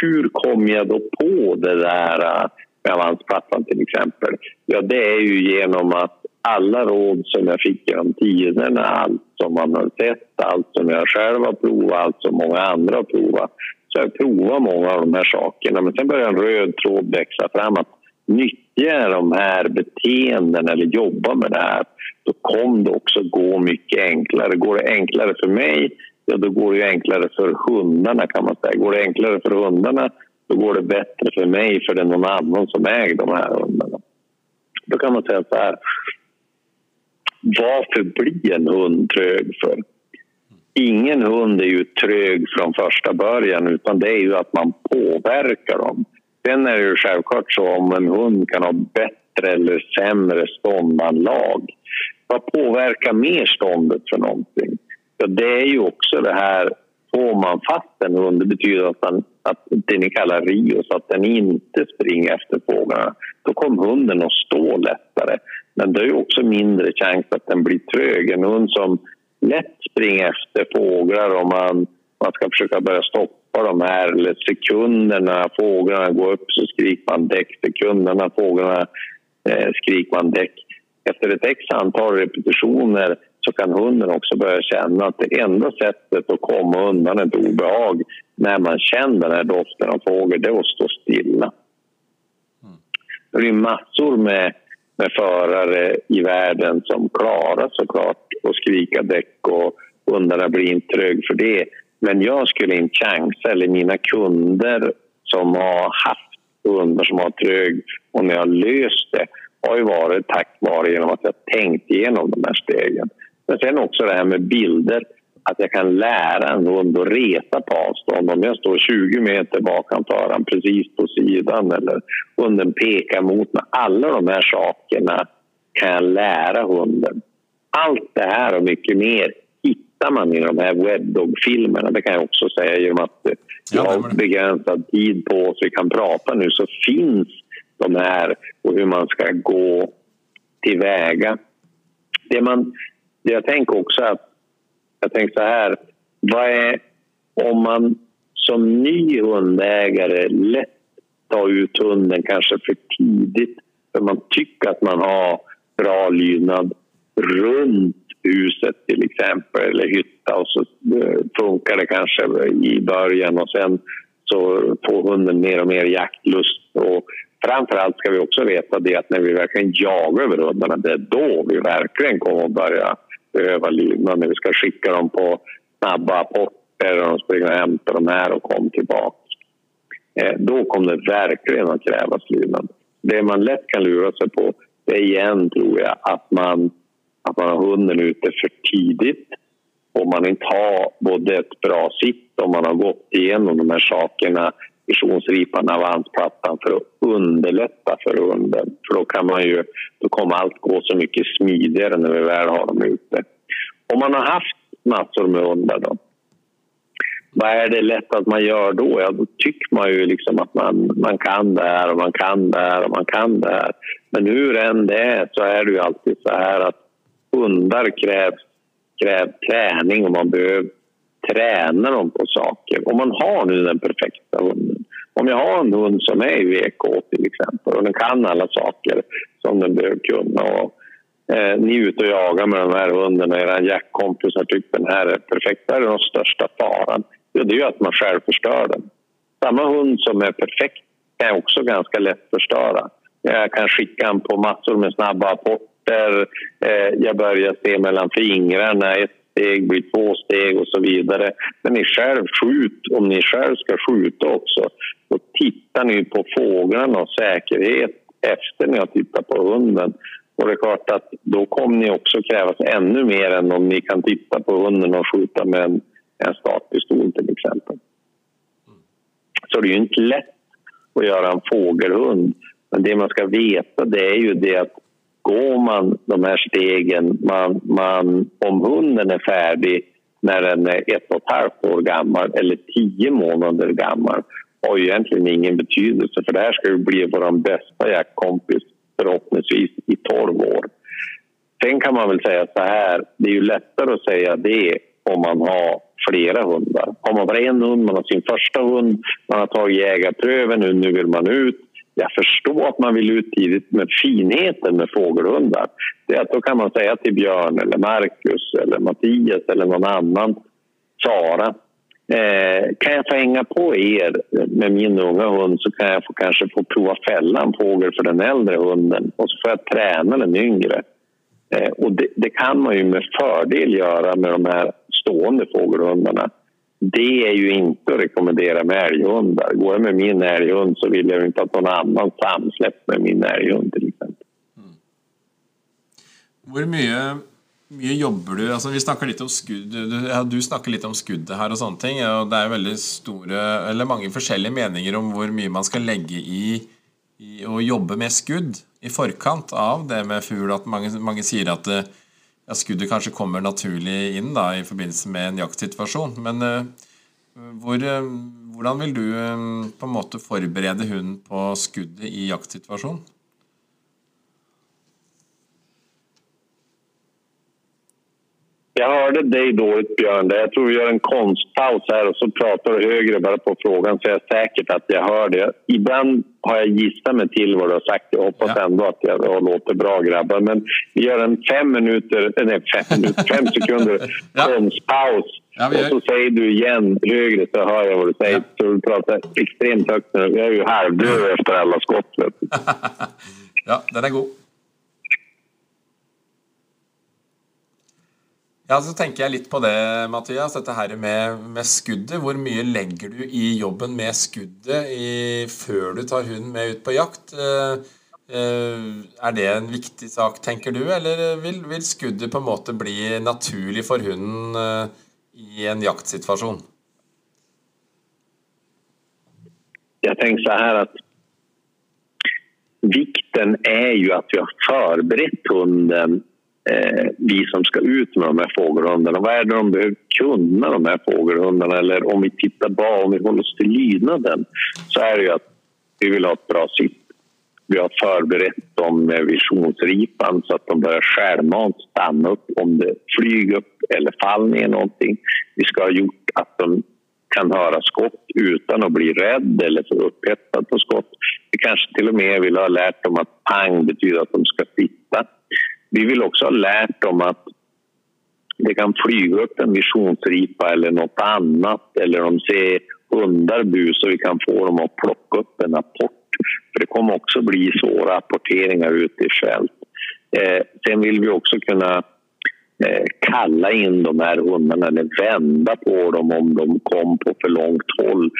hur kom jag då på det där äh, med avansplattan till exempel? Ja, det är ju genom att alla råd som jag fick genom tiderna, allt som man har sett, allt som jag själv har provat, allt som många andra har provat, så jag provar många av de här sakerna. Men sen börjar en röd tråd växa fram att nyttja de här beteendena eller jobba med det här då kommer det också gå mycket enklare. Går det enklare för mig, ja då går det enklare för hundarna kan man säga. Går det enklare för hundarna, då går det bättre för mig för det är någon annan som äger de här hundarna. Då kan man säga så här. Varför blir en hund trög för? Ingen hund är ju trög från första början utan det är ju att man påverkar dem. Sen är det ju självklart så om en hund kan ha bättre eller sämre ståndanlag. Vad påverkar mer ståndet för någonting? Ja, det är ju också det här, får man fast en hund, det betyder att, man, att det ni kallar rio, så att den inte springer efter fåglarna, då kommer hunden att stå lättare. Men det är ju också mindre chans att den blir trög. En hund som lätt springer efter fåglar och man, man ska försöka börja stoppa de här eller sekunderna fåglarna går upp så skriker man däck, sekunderna fåglarna eh, skriker man däck. Efter ett x antal repetitioner så kan hunden också börja känna att det enda sättet att komma undan ett obehag när man känner den här doften av fågel, det är att stå stilla. Det är massor med, med förare i världen som klarar såklart att skrika däck och hundarna blir inte trög för det. Men jag skulle inte chansa, eller mina kunder som har haft hundar som har trög och när jag har löst det har ju varit tack vare genom att jag tänkt igenom de här stegen. Men sen också det här med bilder, att jag kan lära en hund att resa på avstånd. Om jag står 20 meter bakom föraren precis på sidan eller hunden pekar mot mig. Alla de här sakerna kan jag lära hunden. Allt det här och mycket mer hittar man i de här webdog-filmerna. Det kan jag också säga genom att jag har begränsad tid på oss vi kan prata nu så finns de här och hur man ska gå tillväga. Det, man, det jag tänker också att jag tänker så här. Vad är om man som ny hundägare lätt tar ut hunden kanske för tidigt för man tycker att man har bra lydnad runt huset till exempel eller hytta och så eh, funkar det kanske i början och sen så får hunden mer och mer jaktlust och framförallt ska vi också veta det att när vi verkligen jagar över hundarna det är då vi verkligen kommer att börja behöva lydnad när vi ska skicka dem på snabba apporter och de springer och hämtar de här och kommer tillbaka. Eh, då kommer det verkligen att krävas lydnad. Det man lätt kan lura sig på det är igen, tror jag, att man, att man har hunden ute för tidigt och man inte har både ett bra sitt och man har gått igenom de här sakerna visionsripan, avansplattan för att underlätta för hunden. För då kan man ju, då kommer allt gå så mycket smidigare när vi väl har dem ute. Om man har haft massor med hundar då, vad är det lätt att man gör då? Ja, då tycker man ju liksom att man, man kan det här och man kan det här och man kan det här. Men hur än det är så är det ju alltid så här att hundar krävs kräver träning och man behöver träna dem på saker. Om man har nu den perfekta hunden. Om jag har en hund som är i VK till exempel och den kan alla saker som den behöver kunna. Och, eh, ni är ute och jagar med de här hundarna och era jaktkompisar tycker den här är perfekt. Det är den största faran. Ja, det är ju att man själv förstör den. Samma hund som är perfekt kan jag också ganska lätt förstöra. Jag kan skicka den på massor med snabba apporter. Eh, jag börjar se mellan fingrarna. Ett steg blir två steg och så vidare. Men ni själv skjut, om ni själv ska skjuta också, då tittar ni på fåglarna och säkerhet efter ni har tittat på hunden. Och det är klart att då kommer ni också krävas ännu mer än om ni kan titta på hunden och skjuta med en, en startpistol till exempel. Så det är ju inte lätt att göra en fågelhund. Men det man ska veta det är ju det att går man de här stegen, man, man, om hunden är färdig när den är ett och ett halvt år gammal eller tio månader gammal har ju egentligen ingen betydelse för det här ska ju bli vår bästa jaktkompis förhoppningsvis i tolv år. Sen kan man väl säga så här, det är ju lättare att säga det om man har flera hundar. Har man bara en hund, man har sin första hund, man har tagit jägarpröven, nu, nu vill man ut jag förstår att man vill ut tidigt, med finheten med fågelhundar det är att då kan man säga till Björn, eller Marcus, eller Mattias eller någon annan, Sara Eh, kan jag få hänga på er med min unga hund så kan jag få, kanske få prova fälla en fågel för den äldre hunden och så får jag träna den yngre. Eh, och det, det, kan man ju med fördel göra med de här stående fågelhundarna. Det är ju inte att rekommendera med älghundar. Går jag med min älghund så vill jag inte att någon annan samsläpper med min älghund till exempel. Mm. Hur mycket mycket jobbar du Alltså, Vi snackar lite om skudd. Du, ja, du snackar lite om skuddet här och sånt. ting. Det är väldigt stora, eller många olika meningar om hur mycket man ska lägga i, i å jobbe med skudd i förkant av det med ful. Att många, många säger att at ja, skuddet kanske kommer naturligt in da, i förbindelse med en jaktsituation, Men hur hvor, eh, uh, vill du uh, på en måte förbereda hunden på skuddet i jaktsituationen? Jag hörde dig dåligt, Björn. Jag tror vi gör en konstpaus här och så pratar du högre bara på frågan så jag är säkert att jag hör det. Ibland har jag gissat mig till vad du har sagt. Jag hoppas ja. ändå att jag låter bra, grabbar. Men vi gör en fem minuter, nej fem, minuter, fem sekunder ja. konstpaus. Ja. Och så säger du igen högre så hör jag vad du säger. Så du pratar extremt högt nu. Jag är ju halvdöd efter alla skott. ja, den är god. Ja, så tänker jag lite på det, Mattias, Dette her med, med skuddet. Hvor mye legger du i jobben med skuddet i, før du tar hunden med ut på jakt? Eh, eh, er det en viktig sak, tenker du, eller vil, vil skuddet på en måte bli naturlig for hunden eh, i en jaktsituasjon? Jag tänker så här att vikten är ju att vi har förberett hunden eh, vi som ska ut med de här fågelhundarna. Vad är det de behöver kunna, de här fågelhundarna? Eller om vi tittar bara, om vi håller oss till lydnaden så är det ju att vi vill ha ett bra sitt. Vi har förberett dem med visionsripan så att de börjar självmant stanna upp om det flyger upp eller faller ner någonting. Vi ska ha gjort att de kan höra skott utan att bli rädd eller för upphettad på skott. Vi kanske till och med vill ha lärt dem att pang betyder att de ska sitta. Vi vill också ha lärt dem att det kan flyga upp en visionsripa eller nåt annat eller de ser hundar busa och vi kan få dem att plocka upp en apport. För det kommer också bli svåra apporteringar ute i fält. Eh, sen vill vi också kunna eh, kalla in de här hundarna eller vända på dem om de kom på för långt håll.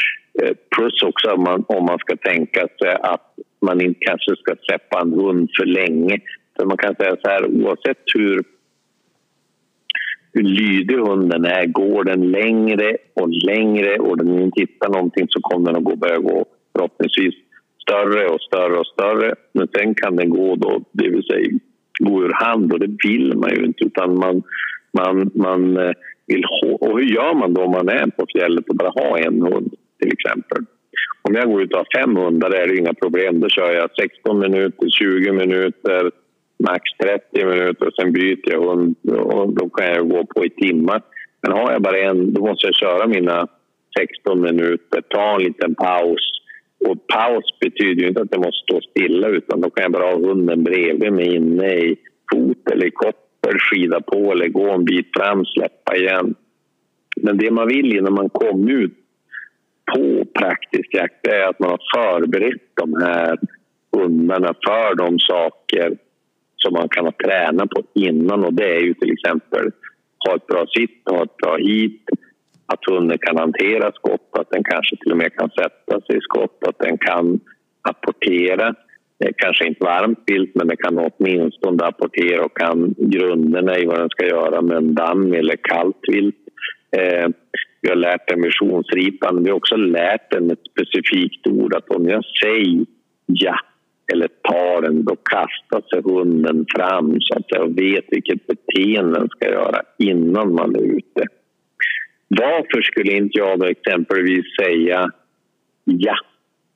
Eh, plus också om man, om man ska tänka sig att man inte kanske ska släppa en hund för länge för man kan säga så här, oavsett hur, hur lydig hunden är, går den längre och längre och den inte hittar någonting så kommer den att gå, börja gå förhoppningsvis större och större och större. Men sen kan den gå då, det vill säga gå ur hand och det vill man ju inte utan man, man, man eh, vill ha, och hur gör man då om man är på fjället och bara har en hund till exempel? Om jag går ut och har fem hundar är det inga problem. Då kör jag 16 minuter, 20 minuter, max 30 minuter och sen byter jag och, och då kan jag gå på i timmar. Men har jag bara en, då måste jag köra mina 16 minuter, ta en liten paus. Och paus betyder ju inte att jag måste stå stilla utan då kan jag bara ha hunden bredvid mig inne i fot eller i koppel, skida på eller gå en bit fram, släppa igen. Men det man vill innan man kommer ut på praktisk jakt är att man har förberett de här hundarna för de saker som man kan träna på innan och det är ju till exempel ha ett bra sitt, ha ett bra hit, att hunden kan hantera skott, att den kanske till och med kan sätta sig i skott, att den kan apportera. Kanske inte varmt vilt, men den kan åtminstone apportera och kan grunderna i vad den ska göra med en damm eller kallt vilt. Eh, vi har lärt den missionsripan, Vi har också lärt den ett specifikt ord. Att om jag säger ja eller tar den, då kastar sig hunden fram så att jag vet vilket beteende den ska göra innan man är ute. Varför skulle inte jag då exempelvis säga ja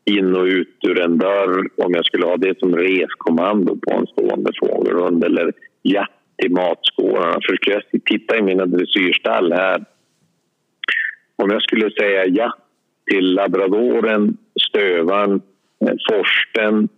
in och ut ur en dörr om jag skulle ha det som reskommando på en stående fågelhund eller ja till matskålarna. För skulle jag titta i mina dressyrstall här om jag skulle säga ja till labradoren, stövaren, eh, forsten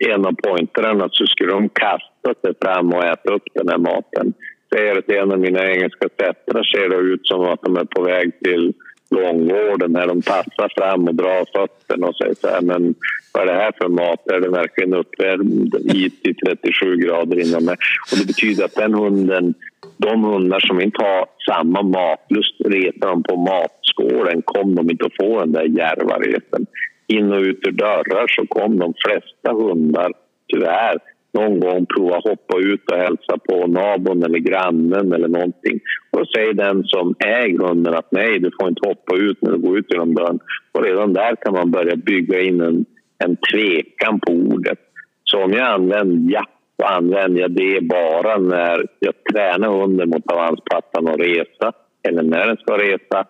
en av pointrarna så skulle de kasta sig fram och äta upp den här maten. Säger att en av mina engelska sättrar ser det ut som att de är på väg till långvården när de passar fram och drar fötterna och säger så här, men vad är det här för mat? Är den verkligen uppvärmd i till 37 grader inom mig? Och det betyder att den hunden, de hundar som inte har samma matlust, retar de på matskålen kommer de inte att få den där djärvarheten. In och ut ur dörrar så kom de flesta hundar tyvärr någon gång prova hoppa ut och hälsa på nabon eller grannen eller någonting. Och då säger den som äger hunden att nej, du får inte hoppa ut när du går ut genom dörren. Och redan där kan man börja bygga in en, en tvekan på ordet. Så om jag använder ja, så använder jag det bara när jag tränar hunden mot avansplattan och resa eller när den ska resa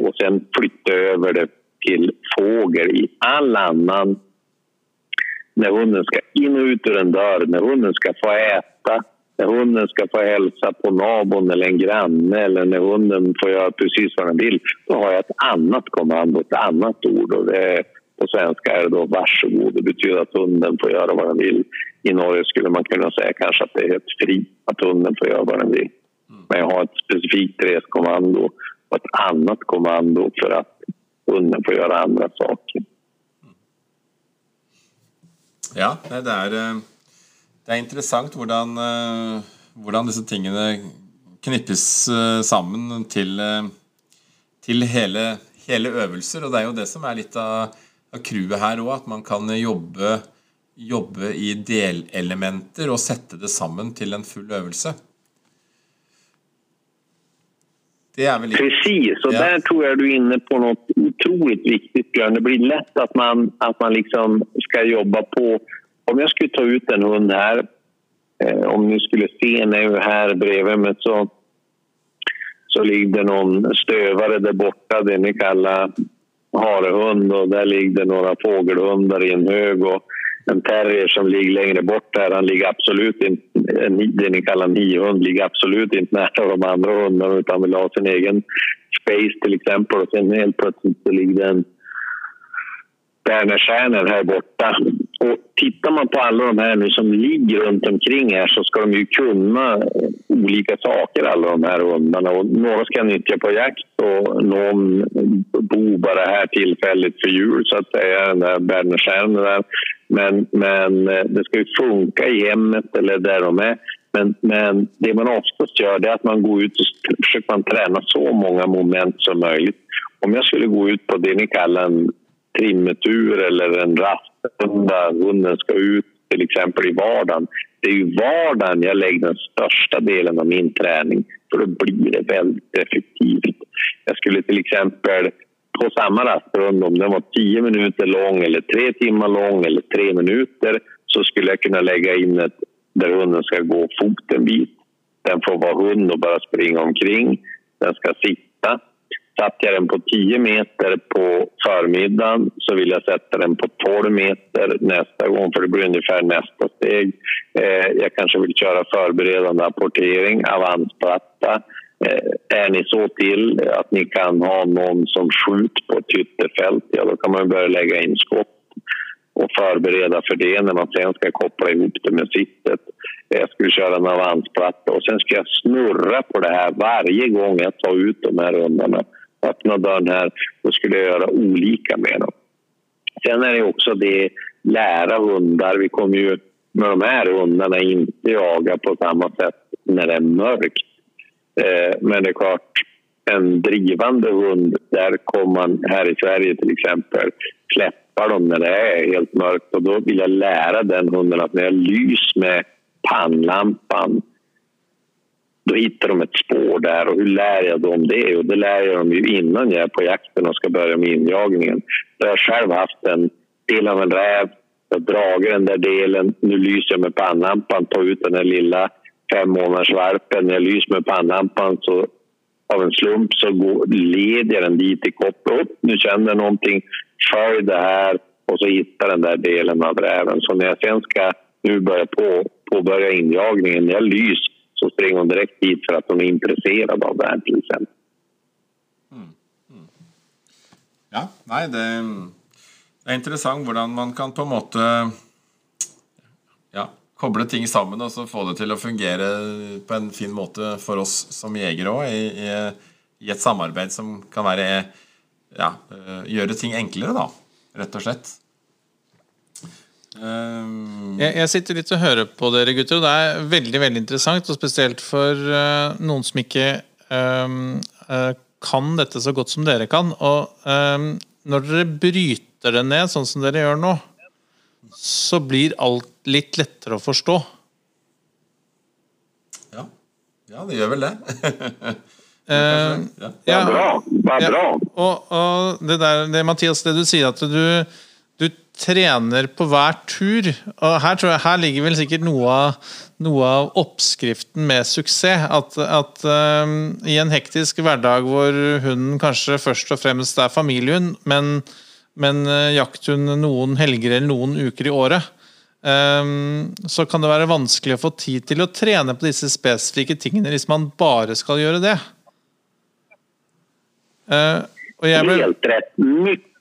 och sen flytta över det till fågel. I all annan när hunden ska in och ut ur en dörr, när hunden ska få äta, när hunden ska få hälsa på nabon eller en granne eller när hunden får göra precis vad den vill, då har jag ett annat kommando, ett annat ord. Och det, på svenska är det då varsågod. Det betyder att hunden får göra vad den vill. I Norge skulle man kunna säga kanske att det är helt fri, att hunden får göra vad den vill. Men jag har ett specifikt reskommando och ett annat kommando för att hunden får göra andra saker. Ja, det är, eh, det är intressant hvordan, eh, hvordan, disse tingene knippes eh, sammen til, eh, til hele, hele, øvelser. Og det är ju det som är lite av, av crewet her òg, at man kan jobba jobba i delelementer och sätta det sammen till en full øvelse. Det är väl Precis, och ja. där tror jag du är inne på något otroligt viktigt, Björn. Det blir lätt att man, att man liksom ska jobba på... Om jag skulle ta ut en hund här, eh, om ni skulle se nu här bredvid mig så, så ligger det någon stövare där borta, det ni kallar harehund och där ligger några fågelhundar i en hög. Och en terrier som ligger längre bort där, han ligger absolut inte, det ni kallar niohund, ligger absolut inte nära de andra hundarna utan vill ha sin egen space till exempel. Och sen helt plötsligt så ligger det en Bernerstjärnor här borta. Och tittar man på alla de här nu som ligger runt omkring här så ska de ju kunna olika saker, alla de här hundarna. Och några ska nyttja på jakt och någon bor bara här tillfälligt för jul, så att säga, den där Bernerstjärnorna där. Men, men eh, det ska ju funka i hemmet eller där de är. Men, men det man oftast gör är att man går ut och försöker man träna så många moment som möjligt. Om jag skulle gå ut på det ni kallar en trimmetur eller en rastrunda, hunden ska ut till exempel i vardagen. Det är ju vardagen jag lägger den största delen av min träning för då blir det väldigt effektivt. Jag skulle till exempel på samma rastrunda, om den var tio minuter lång eller tre timmar lång eller tre minuter så skulle jag kunna lägga in ett där hunden ska gå fot en bit. Den får vara hund och bara springa omkring. Den ska sitta. Satt jag den på 10 meter på förmiddagen så vill jag sätta den på 12 meter nästa gång för det blir ungefär nästa steg. Eh, jag kanske vill köra förberedande apportering, avansplatta. Eh, är ni så till att ni kan ha någon som skjuter på ett ytterfält, ja då kan man börja lägga in skott och förbereda för det när man sen ska koppla ihop det med sittet. Jag skulle köra en avansplatta och sen ska jag snurra på det här varje gång jag tar ut de här hundarna. Öppna dörren här, då skulle jag göra olika med dem. Sen är det också det lära hundar. Vi kommer ju med de här hundarna inte jaga på samma sätt när det är mörkt. Eh, men det är klart, en drivande hund, där kommer man här i Sverige till exempel släppa dem när det är helt mörkt och då vill jag lära den hunden att när jag lyser med pannlampan då hittar de ett spår där och hur lär jag dem det? Och det lär jag dem ju innan jag är på jakten och ska börja med injagningen. Då har jag själv haft en del av en räv, jag drar den där delen, nu lyser jag med pannlampan, tar ut den där lilla fem månaders valpen. När jag lyser med pannlampan så av en slump så går, leder jag den dit i koppel. Nu känner jag någonting, följ det här och så hittar den där delen av räven. Så när jag sen ska nu börja på, påbörja injagningen, när jag lyser så springer hon direkt dit för att hon är intresserad av det här till exempel. Mm. Mm. Ja, nej, det, mm, det är intressant hur man kan på något sätt eh, koble ting sammen og så få det til å fungere på en fin måte for oss som jegere òg, i, i, i, et samarbeid som kan være ja, eh, gjøre ting enklere, da. Rett og slett. Um... Jeg, jeg, sitter litt og hører på dere gutter, og det er veldig veldig interessant. Og spesielt for uh, noen som ikke um, uh, kan dette så godt som dere kan. Og um, når dere bryter det ned sånn som dere gjør nå, så blir alt litt lettere å forstå. Ja, ja det gjør vel det. Uh, ja. ja. Bra. bra. Ja. Og, og, det der, det, Mathias, det du sier at du trener på hver tur. Og her, tror jeg, her ligger vel sikkert noe av, noe av oppskriften med suksess. At, at um, i en hektisk hverdag hvor hunden kanskje først og fremst er familiehund, men, men uh, jakthund noen helger eller noen uker i året, um, så kan det være vanskelig å få tid til å trene på disse spesifikke tingene hvis man bare skal gjøre det. Uh, Helt rett. Mycket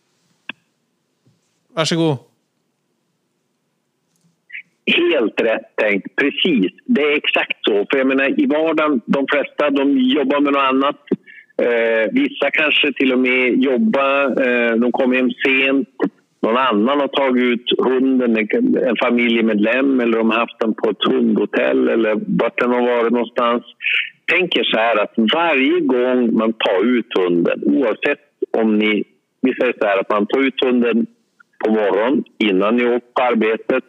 Varsågod. Helt rätt tänkt, precis. Det är exakt så. För jag menar, I vardagen, de flesta de jobbar med något annat. Eh, vissa kanske till och med jobbar, eh, de kommer hem sent. Någon annan har tagit ut hunden, en familjemedlem eller de har haft den på ett hundhotell eller vart den har varit någonstans. Tänker så här att varje gång man tar ut hunden, oavsett om ni... Vi säger så här att man tar ut hunden på morgonen innan ni åker på arbetet.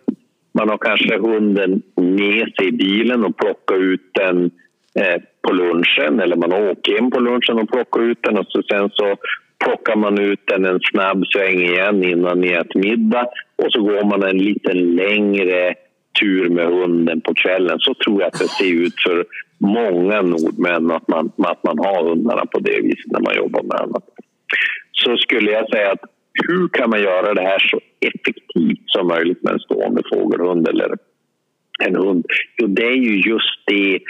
Man har kanske hunden med sig i bilen och plockar ut den eh, på lunchen eller man åker in på lunchen och plockar ut den och så sen så plockar man ut den en snabb sväng igen innan ni äter middag och så går man en lite längre tur med hunden på kvällen. Så tror jag att det ser ut för många nordmän att man, att man har hundarna på det viset när man jobbar med annat. Så skulle jag säga att hur kan man göra det här så effektivt som möjligt med en stående fågelhund eller en hund? Jo, det är ju just det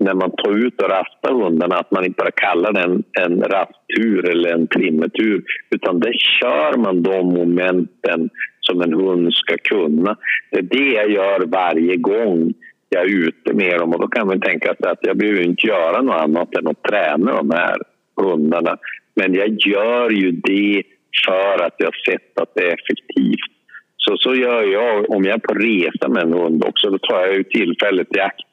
när man tar ut och rastar hundarna att man inte bara kallar det en rasttur eller en trimmetur utan det kör man de momenten som en hund ska kunna. Det är det jag gör varje gång jag är ute med dem och då kan man tänka sig att jag behöver inte göra något annat än att träna de här hundarna. Men jag gör ju det för att jag sett att det är effektivt. Så, så gör jag om jag är på resa med en hund också. Då tar jag ju tillfället i akt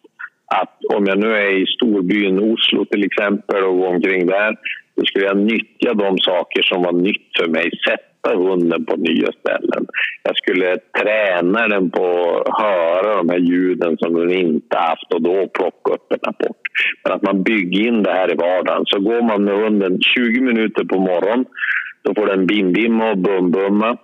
att om jag nu är i storbyn Oslo till exempel och går omkring där då skulle jag nyttja de saker som var nytt för mig. Sätta hunden på nya ställen. Jag skulle träna den på att höra de här ljuden som den inte haft och då plocka upp en rapport. Men att man bygger in det här i vardagen. Så går man med hunden 20 minuter på morgonen då får den bim-bimma och bum-bumma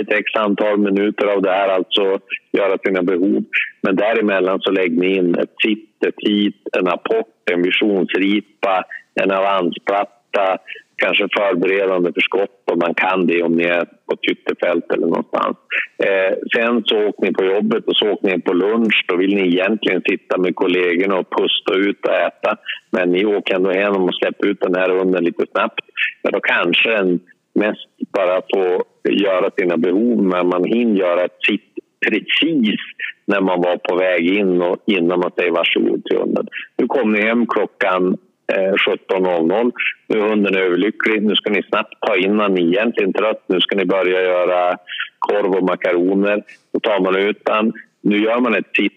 ett x antal minuter av det här, alltså göra sina behov. Men däremellan så lägger ni in ett sitt, ett hit, en apport, en visionsripa, en avansplatta, kanske förberedande för skott om man kan det om ni är på ett ytterfält eller någonstans. Eh, sen så åker ni på jobbet och så åker ni på lunch. Då vill ni egentligen sitta med kollegorna och pusta ut och äta. Men ni åker ändå hem och släpper ut den här hunden lite snabbt. Men då kanske en mest bara få göra sina behov men man hinner göra sitt precis när man var på väg in och innan man säger varsågod till hunden. Nu kom ni hem klockan eh, 17.00. Nu är hunden överlycklig. Nu ska ni snabbt ta in honom. ni egentligen trött. Nu ska ni börja göra korv och makaroner. Då tar man ut den. Nu gör man ett titt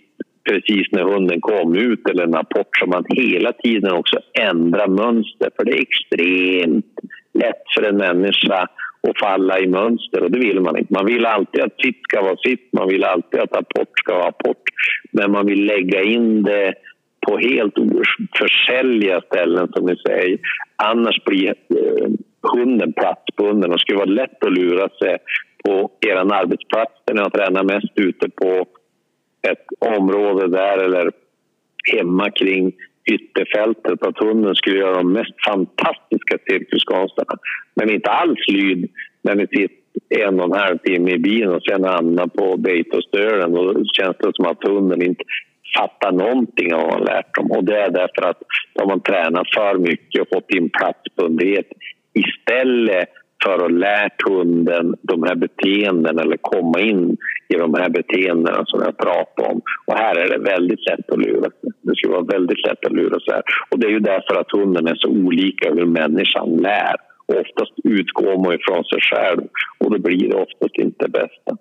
precis när hunden kom ut eller en rapport så man hela tiden också ändrar mönster. För det är extremt lätt för en människa att falla i mönster och det vill man inte. Man vill alltid att sitt ska vara sitt, man vill alltid att apport ska vara apport. Men man vill lägga in det på helt oförsäljliga ställen som ni säger. Annars blir eh, hunden platsbunden och skulle vara lätt att lura sig på er arbetsplats där ni har tränat mest ute på ett område där eller hemma kring ytterfältet att hunden skulle göra de mest fantastiska cirkuskonsterna. Men inte alls lyd när ni sitter en och en halv timme i bilen och sen hamnar på Beitostölen. Då känns det som att hunden inte fattar någonting av vad man lärt dem. Och det är därför att de har tränat för mycket och fått in platsbundhet istället för att lärt hunden de här beteendena eller komma in i de här beteendena som jag pratar om. Och här är det väldigt lätt att lura sig. Det skulle vara väldigt lätt att lura sig. Och det är ju därför att hunden är så olika hur människan lär Oftast utgår man ifrån sig själv och då blir det oftast inte det bästa.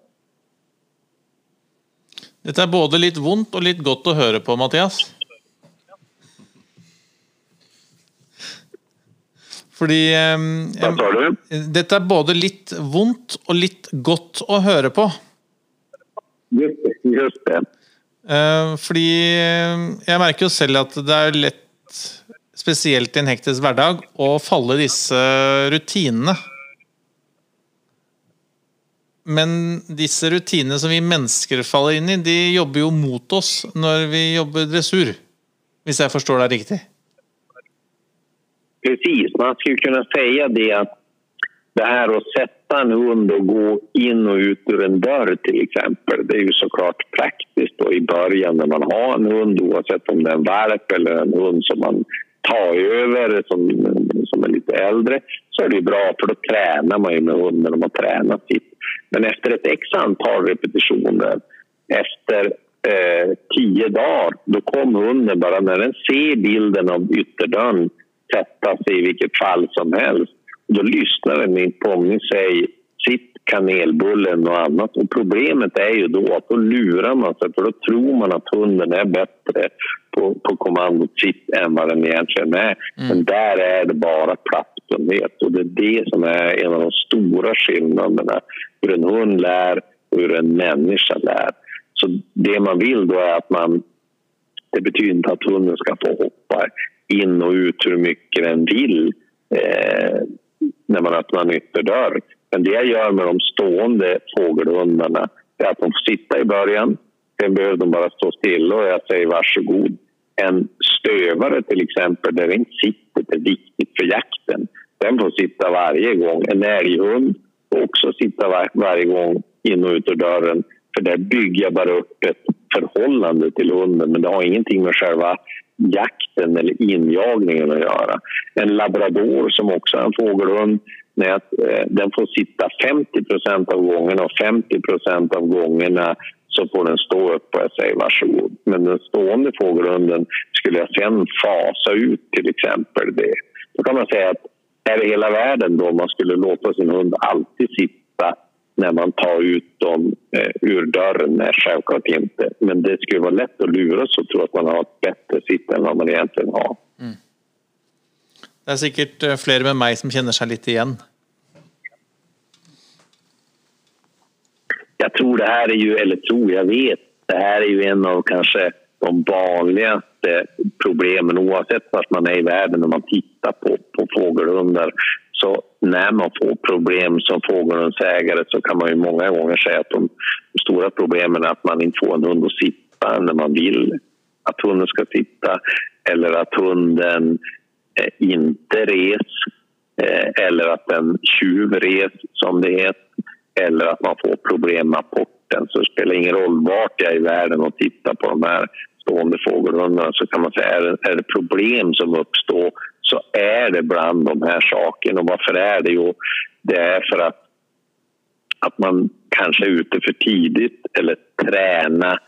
Det är både lite ont och lite gott att höra på, Mattias. Fordi du? Dette er både litt vondt og litt godt å høre på. Just det. Eh, fordi jeg merker jo selv at det er lett, spesielt i en hektisk hverdag, å falle disse rutinene. Men disse rutinene som vi mennesker faller inn i, de jobber jo mot oss når vi jobber dressur. Hvis jeg forstår deg riktig. Precis, man skulle kunna säga det att det här att sätta en hund och gå in och ut ur en dörr till exempel, det är ju såklart praktiskt då i början när man har en hund oavsett om det är en valp eller en hund som man tar över som, som är lite äldre så är det bra för då tränar man ju med hunden och man tränar sitt. Men efter ett x antal repetitioner, efter eh, tio dagar, då kommer hunden bara när den ser bilden av ytterdörren sätta sig i vilket fall som helst. Då lyssnar den inte på om ni säger sitt kanelbullen och annat. Och problemet är ju då att då lurar man sig för då tror man att hunden är bättre på, på kommandot sitt än vad den egentligen är. Mm. Men där är det bara plattfullhet och det är det som är en av de stora skillnaderna. Hur en hund lär och hur en människa lär. Så det man vill då är att man... Det betyder inte att hunden ska få hoppa in och ut hur mycket den vill eh, när man öppnar en ytterdörr. Men det jag gör med de stående fågelhundarna är att de får sitta i början. Sen behöver de bara stå stilla och jag säger varsågod. En stövare till exempel, där den sitter, är viktigt för jakten. Den får sitta varje gång. En älghund får också sitta var varje gång in och ut ur dörren. För där bygger jag bara upp ett förhållande till hunden men det har ingenting med själva jakten eller injagningen att göra. En labrador som också är en fågelhund, eh, den får sitta 50% av gångerna och 50% av gångerna så får den stå upp och jag säger varsågod. Men den stående fågelhunden skulle jag sen fasa ut till exempel det. Då kan man säga att är det hela världen då man skulle låta sin hund alltid sitta när man tar ut dem eh, ur dörren. Nej, självklart inte. Men det skulle vara lätt att lura sig och tro att man har ett bättre sitt än vad man egentligen har. Mm. Det är säkert eh, fler med mig som känner sig lite igen. Jag tror det här är ju, eller tror jag vet, det här är ju en av kanske de vanligaste problemen oavsett vart man är i världen när man tittar på, på fågelhundar så när man får problem som fågelhundsägare så kan man ju många gånger säga att de, de stora problemen är att man inte får en hund att sitta när man vill att hunden ska sitta eller att hunden eh, inte res eh, eller att den tjuvres, som det heter eller att man får problem med apporten. Så det spelar ingen roll vart jag är i världen och tittar på de här stående fågelhundarna så kan man säga är det, är det problem som uppstår så är det bland de här sakerna. Och varför är det? Jo, det är för att, att man kanske är ute för tidigt eller tränar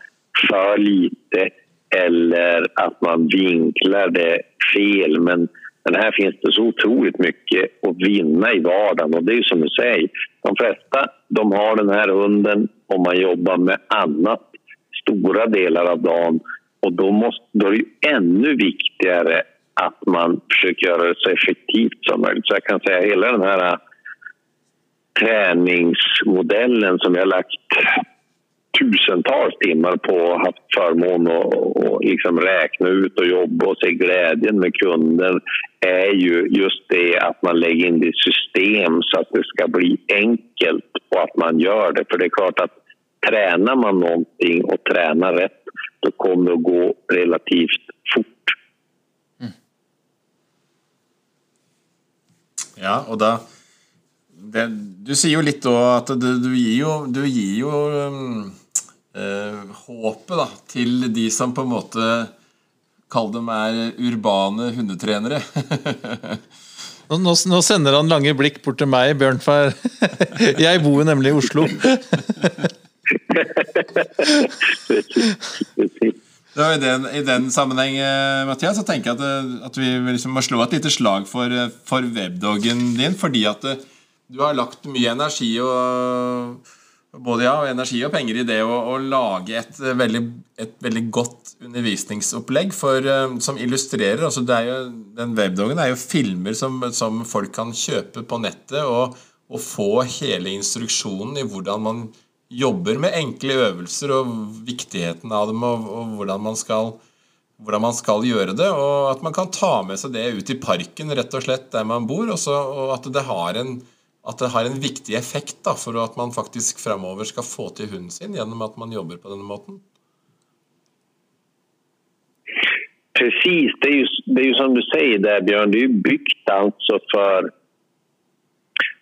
för lite eller att man vinklar det fel. Men, men här finns det så otroligt mycket att vinna i vardagen. Och det är som du säger, de flesta de har den här hunden om man jobbar med annat stora delar av dagen. Och då, måste, då är det ännu viktigare att man försöker göra det så effektivt som möjligt. Så jag kan säga hela den här äh, träningsmodellen som jag lagt tusentals timmar på och haft förmån att liksom räkna ut och jobba och se glädjen med kunder är ju just det att man lägger in det i system så att det ska bli enkelt och att man gör det. För det är klart att tränar man någonting och tränar rätt då kommer det att gå relativt fort Ja, og da det, Du sier jo litt da at du, du gir jo, du gir jo um, eh, håpet da, til de som på en måte Kall dem er urbane hundetrenere. nå, nå, sender han lange blikk bort til meg, Bjørn, for jeg bor nemlig i Oslo. Så i, den, I den sammenheng eh, Mattias, så tenker jeg at, eh, at vi liksom må slå et lite slag for, eh, for webdoggen din. Fordi at eh, du har lagt mye energi og både ja, energi og penger i det å, å lage et eh, veldig, et veldig, godt undervisningsopplegg for, som illustrerer altså det er jo, Den webdoggen er jo filmer som, som folk kan kjøpe på nettet, og, og, få hele instruksjonen i hvordan man jobber med enkle øvelser og viktigheten av dem, og, og hvordan, man skal, hvordan, man skal, gjøre det. Og at man kan ta med seg det ut i parken, rett og slett der man bor. Også, og at det har en, at det har en viktig effekt da, for at man faktisk framover skal få til hunden sin gjennom at man jobber på denne måten. Precis, det är, ju, det är ju som du säger där Björn, det är ju byggt alltså för,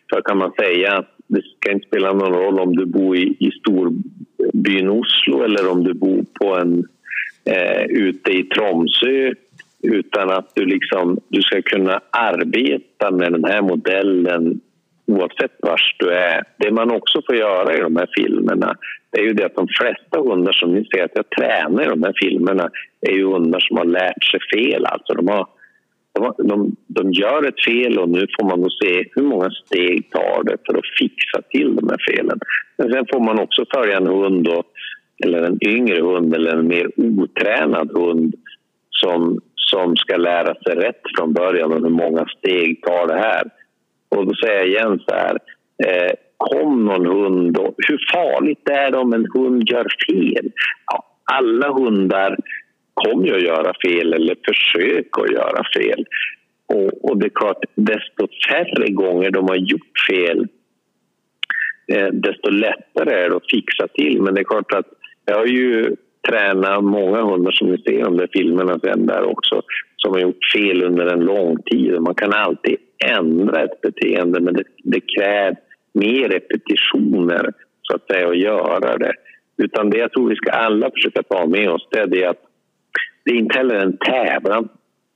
för kan man säga, det ska inte spela någon roll om du bor i, i storbyn Oslo eller om du bor på en, eh, ute i Tromsö utan att du, liksom, du ska kunna arbeta med den här modellen oavsett var du är. Det man också får göra i de här filmerna det är ju det att de flesta hundar som ni ser att jag tränar i de här filmerna är ju hundar som har lärt sig fel. Alltså de har de, de gör ett fel och nu får man då se hur många steg tar det för att fixa till de här felen. Men sen får man också följa en hund, och, eller en yngre hund eller en mer otränad hund som, som ska lära sig rätt från början och hur många steg tar det här. Och då säger jag igen så här, eh, kom någon hund och hur farligt är det om en hund gör fel? Ja, alla hundar kommer ju att göra fel eller försöka att göra fel. Och, och, det är klart, desto färre gånger de har gjort fel eh, desto lättare är det att fixa till. Men det är klart att jag har ju tränat många hundar som ni ser i filmerna sen där också som har gjort fel under en lång tid. Man kan alltid ändra ett beteende men det, det krävs mer repetitioner så att säga att göra det. Utan det jag tror vi ska alla försöka ta med oss det är det att det är inte heller en tävlan.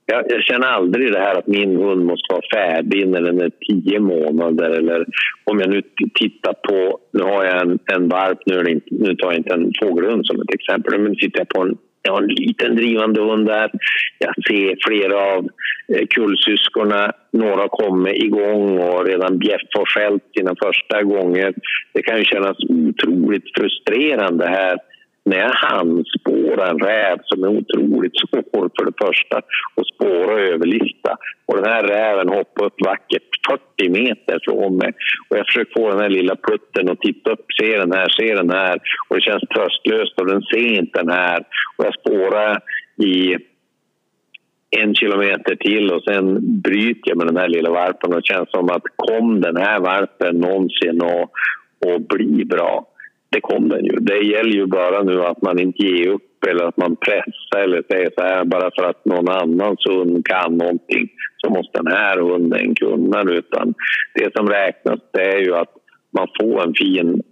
Jag, jag, känner aldrig det här att min hund måste vara färdig när den är tio månader. Eller om jag nu tittar på, nu har jag en, en varp, nu, nu tar jag inte en fågelhund som ett exempel, men nu tittar jag på en, jag har en liten drivande hund där. Jag ser flera av eh, kullsyskorna, några kommer igång och redan Bjeff har skällt sina första gånger. Det kan ju kännas otroligt frustrerande här när jag handspårar en räv som är otroligt svår för det första och spåra och överlista. Och den här räven hoppar upp vackert 40 meter från mig. Och jag försöker få den här lilla putten att titta upp, se den här, se den här. Och det känns tröstlöst och den ser inte den här. Och jag spårar i en kilometer till och sen bryter jag med den här lilla varpen och det känns som att kom den här varpen någonsin och, och bli bra? Det kom den ju. Det gäller ju bara nu att man inte ger upp eller att man pressar eller säger så här bara för att någon annans hund kan någonting så måste den här hunden kunna utan det som räknas det är ju att man får en fin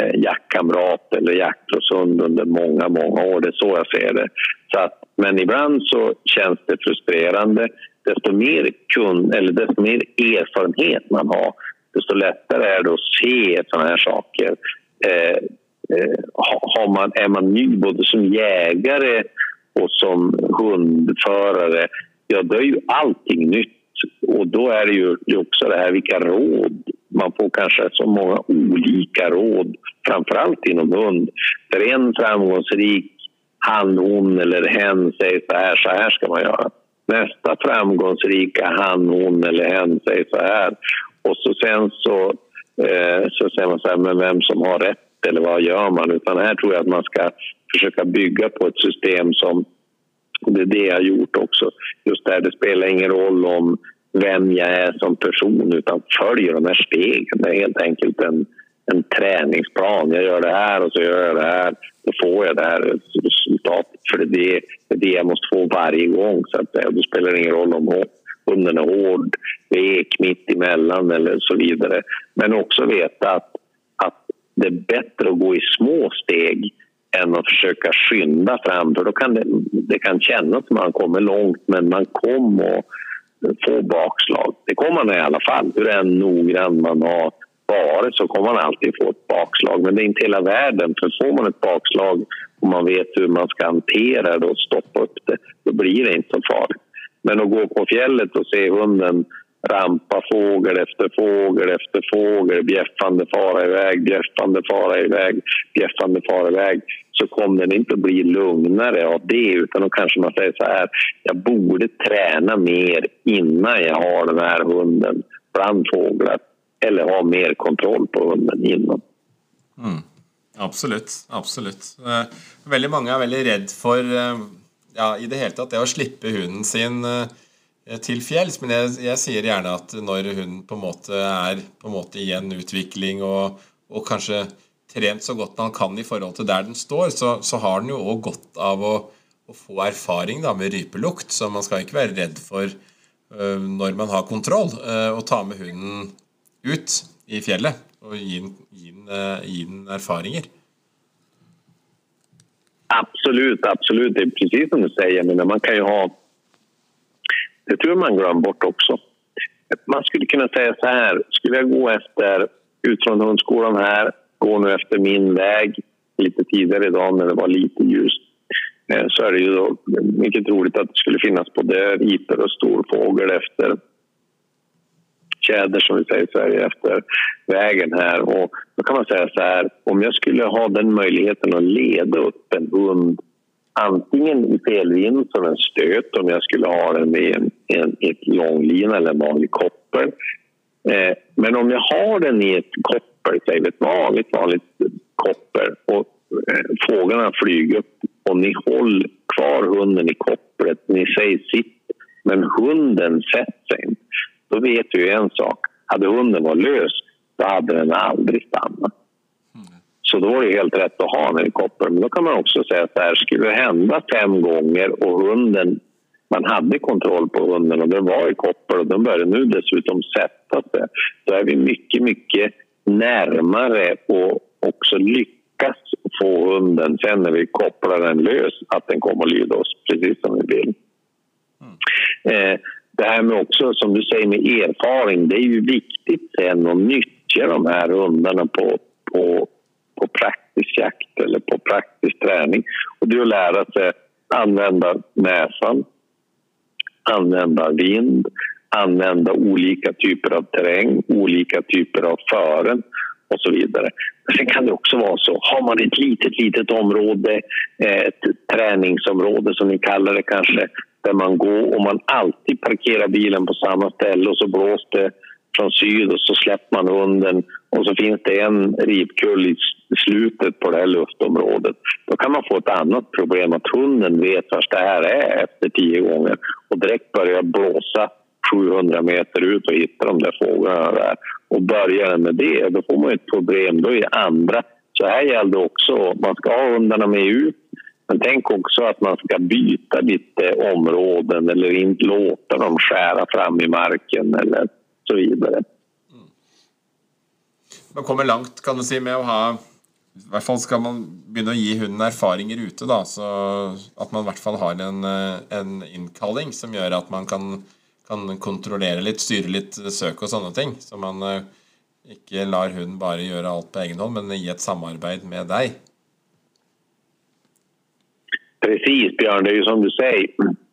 eh, jaktkamrat eller jaktlöshund under många, många år. Det är så jag ser det. Så att, men ibland så känns det frustrerande. Desto mer, kun, eller desto mer erfarenhet man har desto lättare är det att se sådana här saker eh, eh har man, är man ny både som jägare och som hundförare, ja då är ju allting nytt. Och då är det ju också det här vilka råd. Man får kanske så många olika råd, framförallt inom hund. För en framgångsrik han, hon eller hen säger så här, så här ska man göra. Nästa framgångsrika han, hon eller hen säger så här. Och så sen så Eh, så säger man så här, men vem som har rätt eller vad gör man? Utan här tror jag att man ska försöka bygga på ett system som, det är det jag har gjort också, just där det spelar ingen roll om vem jag är som person utan följ de här stegen. Det är helt enkelt en, en träningsplan. Jag gör det här och så gör jag det här. Då får jag det här resultatet. För det är det, det, är det jag måste få varje gång. Så att, då spelar det ingen roll om hunden är hård, vek, mitt emellan eller så vidare. Men också veta att, att det är bättre att gå i små steg än att försöka skynda fram. För då kan det, det kan kännas som att man kommer långt, men man kommer att få bakslag. Det kommer man i alla fall, hur än noggrann man har varit så kommer man alltid få ett bakslag. Men det är inte hela världen. För får man ett bakslag och man vet hur man ska hantera det och stoppa upp det, då blir det inte så farligt. Men att gå på fjället och se hunden rampa fågel efter fågel efter fågel, bjäffande fara iväg, bjäffande fara iväg, bjäffande fara iväg så kommer den inte att bli lugnare av det utan då kanske man säger så här, jag borde träna mer innan jag har den här hunden bland fåglar eller ha mer kontroll på hunden innan. Mm. Absolut, absolut. Eh, väldigt mange er veldig redd eh, ja, i det hele tatt det å slippe hunden sin eh, til fjells. Men jeg, jeg, sier gjerne at når hunden på en måte er på en måte i en utvikling og, og kanskje trent så godt man kan i forhold til der den står, så, så har den jo òg godt av å, å, få erfaring da, med rypelukt. Så man skal ikke være redd for uh, når man har kontroll, uh, å ta med hunden ut i fjellet och ge, gi den erfaringer. Absolut, absolut. Det är precis som du säger. Men man kan ju ha... Det tror jag man glömmer bort också. Man skulle kunna säga så här. Skulle jag gå efter, ut från hundskolan här, gå nu efter min väg lite tidigare idag när det var lite ljust eh, så är det ju då mycket troligt att det skulle finnas både riper och storfågel efter tjäder som vi säger i Sverige efter vägen här. Och då kan man säga så här, om jag skulle ha den möjligheten att leda upp en hund antingen i felvind som en stöt om jag skulle ha den i en, en, ett långlina eller en vanlig koppel. Eh, men om jag har den i ett koppel, säg ett vanligt, vanligt koppel och eh, fåglarna flyger upp och ni håller kvar hunden i kopplet, ni säger sitt men hunden sätter sig inte då vet vi en sak. Hade hunden varit lös, då hade den aldrig stannat. Så då var det helt rätt att ha en helikopter. Men då kan man också säga att det här skulle hända fem gånger och hunden, man hade kontroll på hunden och den var i koppel och den började nu dessutom sätta sig. Då är vi mycket, mycket närmare och också lyckas få hunden sen när vi kopplar den lös att den kommer att lyda oss precis som vi vill. Mm. Eh, det här med också, som du säger, med erfaring. Det är ju viktigt sen att nyttja de här hundarna på, på, på praktisk jakt eller på praktisk träning. Och det är att lära sig använda näsan, använda vind, använda olika typer av terräng, olika typer av fören och så vidare. Sen kan det också vara så, har man ett litet, litet område, ett träningsområde som ni kallar det kanske, där man går och man alltid parkerar bilen på samma ställe och så blåser det från syd och så släpper man hunden och så finns det en ripkull i slutet på det här luftområdet. Då kan man få ett annat problem att hunden vet var det här är efter tio gånger och direkt börjar blåsa 700 meter ut och hitta de där fåglarna där. Och börjar den med det, då får man ett problem. Då är det andra. Så här gäller det också. Man ska ha hundarna med ut men tänk också att man ska byta lite områden eller inte låta dem skära fram i marken eller så vidare. Mm. Man kommer långt kan man säga med att ha i hvert fall skal man begynne å gi hunden erfaringer ute, da, så at man i hvert fall har en, eh, en innkalling som gjør at man kan, kan, kontrollere litt, styre litt søk og sånne ting. Så man eh, inte ikke lar hunden bare gjøre alt på egen hånd, men i et samarbeid med deg. Precis Björn, det är ju som du säger.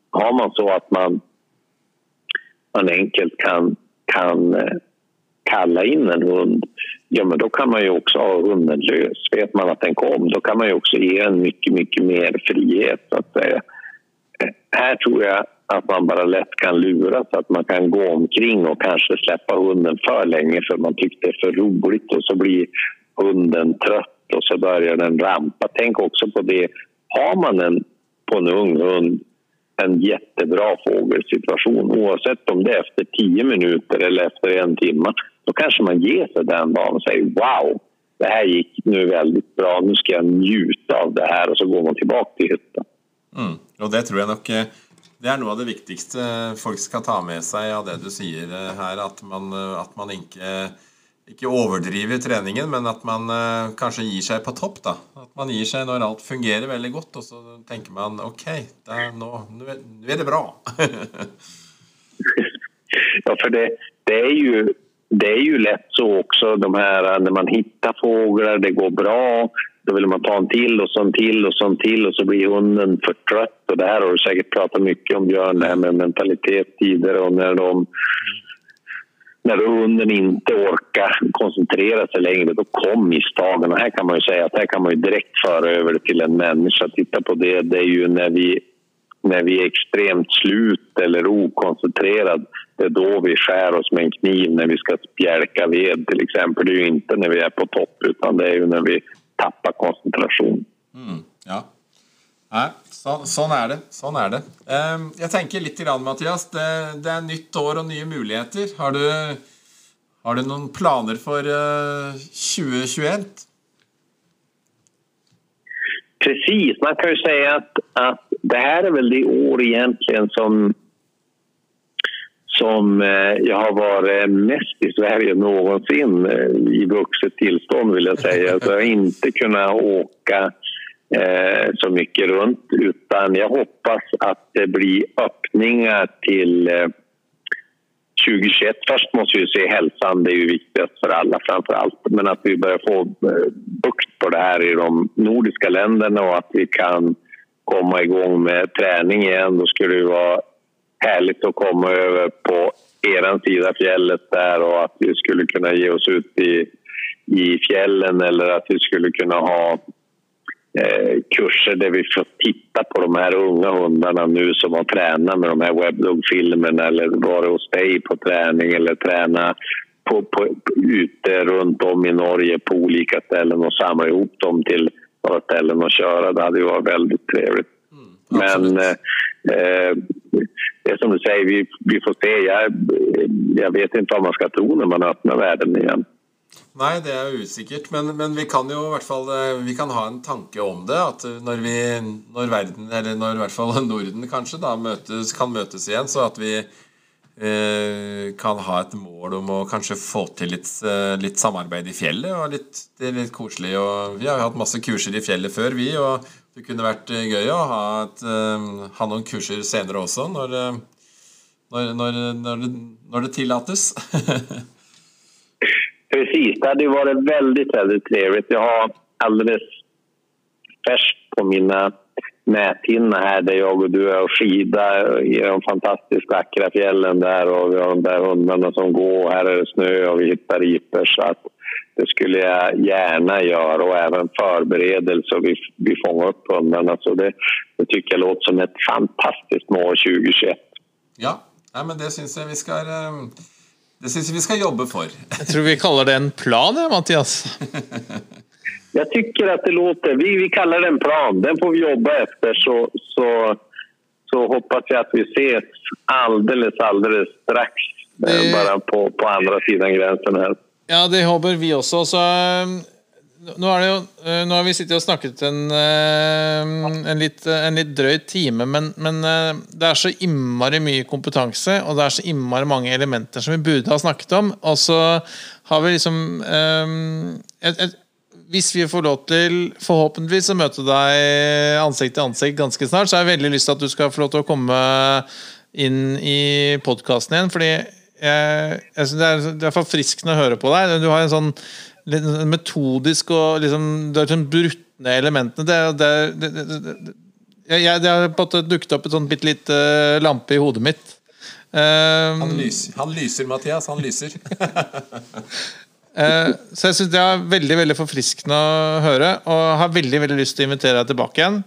Har man så att man, man enkelt kan, kan eh, kalla in en hund, ja men då kan man ju också ha hunden lös. Vet man att den kom, då kan man ju också ge en mycket, mycket mer frihet så att. Eh, eh, här tror jag att man bara lätt kan lura så att man kan gå omkring och kanske släppa hunden för länge för man tyckte det är för roligt och så blir hunden trött och så börjar den rampa. Tänk också på det har man en, på en ung hund en jättebra fågelsituation oavsett om det är efter tio minuter eller efter en timme då kanske man ger sig den dagen och säger wow, det här gick nu väldigt bra, nu ska jag njuta av det här och så går man tillbaka till hytten. Mm. Och det tror jag nog eh, det är nog av det viktigaste folk ska ta med sig av det du säger eh, här, att man, eh, att man inte inte överdriver träningen, men att man eh, uh, kanske ger sig på topp. Då. Att man ger sig när allt fungerar väldigt gott och så tänker man okej, okay, nu, nu är det bra. ja, för det, det, är ju det är ju lätt så också, de här när man hittar fåglar, det går bra. Då vill man ta en till och så en till och så en till och så blir hunden för trött. Och det här har du säkert pratat mycket om Björn, det här med mentalitet tidigare och när de när hunden inte orkar koncentrera sig längre, då kom misstagen. Och här kan man ju säga att här kan man ju direkt föra över det till en människa. Titta på det, det är ju när vi, när vi är extremt slut eller okoncentrerad. Det är då vi skär oss med en kniv när vi ska spjälka ved till exempel. Det är ju inte när vi är på topp utan det är ju när vi tappar koncentration. Mm, ja. Nej, så, sånn er det. Sånn er det. Ehm, um, jeg tenker litt grann, Mathias. Det, det, er nytt år og nye muligheter. Har du, har du noen planer for uh, 2021? Precis, man kan ju säga att, att det här är väl det år egentligen som som eh, jag har varit mest i Sverige någonsin eh, i vuxet tillstånd vill jag säga. Så jag har inte kunnat åka Eh, så mycket runt utan jag hoppas att det blir öppningar till eh, 2021. Först måste vi se hälsan, det är ju viktigast för alla framför allt. Men att vi börjar få eh, bukt på det här i de nordiska länderna och att vi kan komma igång med träning igen. Då skulle det vara härligt att komma över på er sida fjället där och att vi skulle kunna ge oss ut i, i fjällen eller att vi skulle kunna ha kurser där vi får titta på de här unga hundarna nu som har tränat med de här webdog-filmerna eller varit hos dig på träning eller träna på, på, ute runt om i Norge på olika ställen och samla ihop dem till några ställen och köra. Det hade ju varit väldigt trevligt. Mm, Men eh, eh, det är som du säger, vi, vi får se. Jag, jag vet inte vad man ska tro när man öppnar världen igen. Nei, det er usikkert, men, men, vi kan jo i hvert fall eh, vi kan ha en tanke om det. At eh, når, vi, når verden, eller når i hvert fall Norden kanskje da møtes, kan møtes igjen, så at vi eh, kan ha et mål om å kanskje få til litt, eh, litt samarbeid i fjellet. og litt, Det er litt koselig. og Vi har jo hatt masse kurser i fjellet før, vi. og Det kunne vært gøy å ha, et, ha noen kurser senere også, når, når, når, når det, det tillates. Precis, det hade varit väldigt, väldigt trevligt. Jag har alldeles färskt på mina näthinna här där jag och du är och skida i de fantastiskt vackra fjällen där och vi har de där hundarna som går och här är det snö och vi hittar riper så att det skulle jag gärna göra och även förberedelse och vi, vi fångar upp hundarna så det, det tycker jag låter som ett fantastiskt mål 2021. Ja, ja men det syns jag vi ska ehm, det syns vi ska jobba för. Jag tror vi kallar det en plan, Mattias. Jag tycker att det låter... Vi, vi kallar det en plan. Den får vi jobba efter. Så, så, så hoppas jag att vi ses alldeles, alldeles strax. Det... Bara på, på andra sidan gränsen här. Ja, det hoppas vi också. Så, nå, er det jo, eh, nå har vi sittet og snakket en, eh, en, litt, en litt drøy time, men, men, eh, det er så innmari mye kompetanse, og det er så innmari mange elementer som vi burde ha snakket om. Og så har vi liksom et, et, Hvis vi får lov til forhåpentligvis å møte deg ansikt til ansikt ganske snart, så har jeg veldig lyst til at du skal få lov til å komme inn i podkasten igjen. fordi jeg, jeg synes det, er, det er forfriskende å høre på deg. Du har en sånn metodisk og liksom Det er sånn brutt ned elementene. Det, det, det, det, jeg, det har på en måte dukket opp et sånn bitte lite lampe i hodet mitt. Um, han, lyser, han, lyser, Mathias. Han lyser. uh, så jeg syns det er veldig veldig forfriskende å høre, og har veldig veldig lyst til å invitere deg tilbake igjen.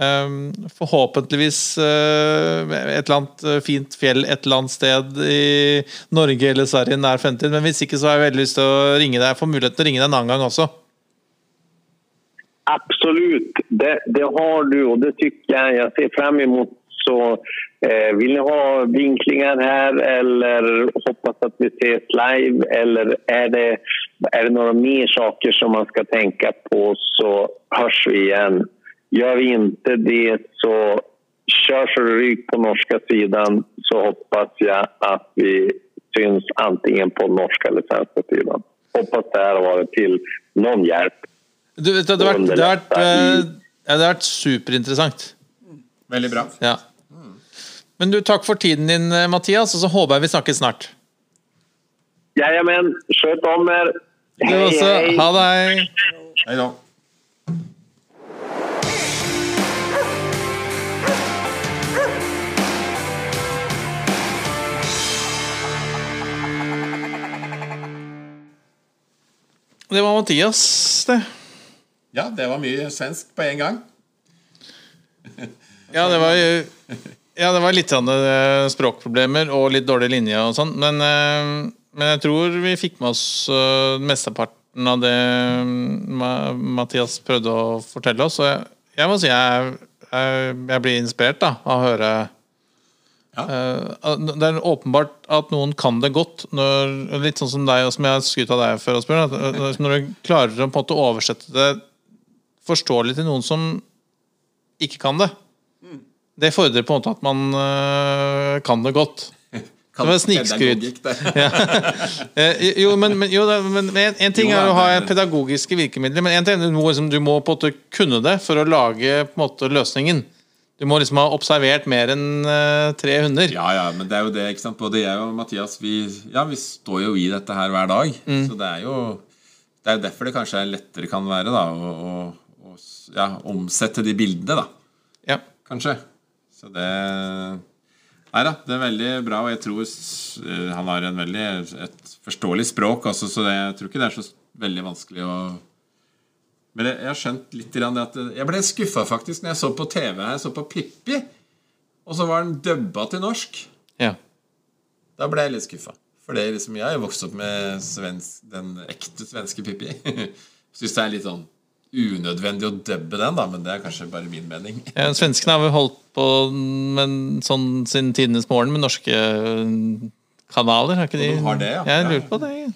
Ehm, förhoppningsvis eh, forhåpentligvis et eller annet eh, fint fjell et eller annet sted i Norge eller Sverige i nær fremtid. Men hvis ikke så har jeg veldig lyst til å ringe deg. Få mulighet til å ringe deg en annen gang også. Absolut, det, det har du och det tycker jag. Jag ser fram emot så eh, vill ni ha vinklingar här eller hoppas att vi ses live eller är det, är det några mer saker som man ska tänka på så hörs vi igen. Gör vi inte det så kör så ryk på norska sidan så hoppas jag att vi syns antingen på norska eller svenska sidan. Hoppas det här har varit till någon hjälp. Du, vet, det, har varit, det, har varit, eh, det har varit superintressant. Väldigt bra. Ja. Men du, tack för tiden din, eh, Mattias, och så hoppas jag vi snackar snart. Jajamän, sköt om er. Du også. Ha det. Hei. Hei Det var Mathias, det. Ja, det var mye svensk på en gang. Ja, det var Ja, det var litt sånn, eh, språkproblemer og litt dårlig linje og sånn, men, eh, men jeg tror vi fikk med oss eh, mesteparten av det mm, Ma- Mathias prøvde å fortelle oss. Og jeg, jeg må si jeg, jeg, jeg blir inspirert da, av å høre Ja. eh, at Det er åpenbart at noen kan det godt. Når, litt sånn som deg, og som jeg skrytt av deg før, at, eh, Når du klarer å på en måte oversette det forståelig til noen som ikke kan det. Det fordrer på en måte at man øh, kan det godt. Det var snikskryt. Eh, jo, men, men, jo, men en, en ting Jo, er å ha pedagogiske virkemidler, men en ting er du må, liksom, du må på en måte kunne det for å lage på en måte løsningen. Du må liksom ha observert mer enn øh, tre hunder. Ja, ja, men det er jo det, ikke sant. Både jeg og Mathias, vi, ja, vi står jo i dette her hver dag. Mm. Så det er jo Det er derfor det kanskje er lettere kan være, da, å, å, å ja, omsette de bildene, da. Ja. Kanskje. Så det Nei da, det er veldig bra, og jeg tror eh, han har en veldig et forståelig språk, altså, så det, jeg tror ikke det er så veldig vanskelig å Men jeg, har skjønt litt grann at Jeg ble skuffa faktisk når jeg så på TV jeg så på Pippi, og så var den dubba til norsk. ja. Da ble jeg litt skuffa. For det liksom, jeg har jo vokst opp med svensk, den ekte svenske Pippi. Syns det er litt sånn unødvendig å dubbe den, da, men det er kanskje bare min mening. Ja, Svenskene har vel holdt på med sånn siden tidenes morgen med norske øh, kanaler, har ikke de? De har det, ja. Jeg lurer på det. Ja,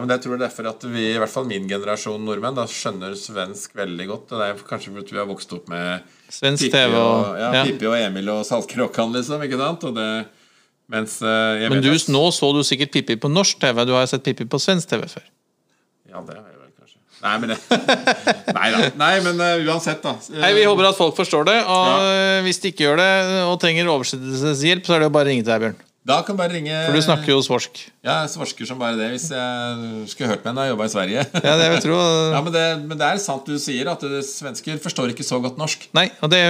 men Jeg tror det er derfor at vi, i hvert fall min generasjon nordmenn, da skjønner svensk veldig godt. Og det er kanskje fordi vi har vokst opp med Svensk TV og, og, ja, ja. Pippi og Emil og Saltkråkan, liksom. ikke sant? Og det, mens eh, Men du, at- nå så du sikkert Pippi på norsk TV. Du har sett Pippi på svensk TV før. Ja, det har jeg vel kanskje. Nei, men det Nei. Nei, men eh, uansett, da. Nei, Vi håper at folk forstår det. Og øh, hvis de ikke gjør det og trenger oversettelseshjelp, så er det jo bare å ringe til deg, Bjørn. Da kan bare ringe For du snakker jo svorsk. Ja, jeg svarsker som bare det hvis jeg skulle hørt med når jeg jobba i Sverige. Ja, det vil tro. Ja, men det, men det er sant du sier, at svensker forstår ikke så godt norsk. Nei, og det,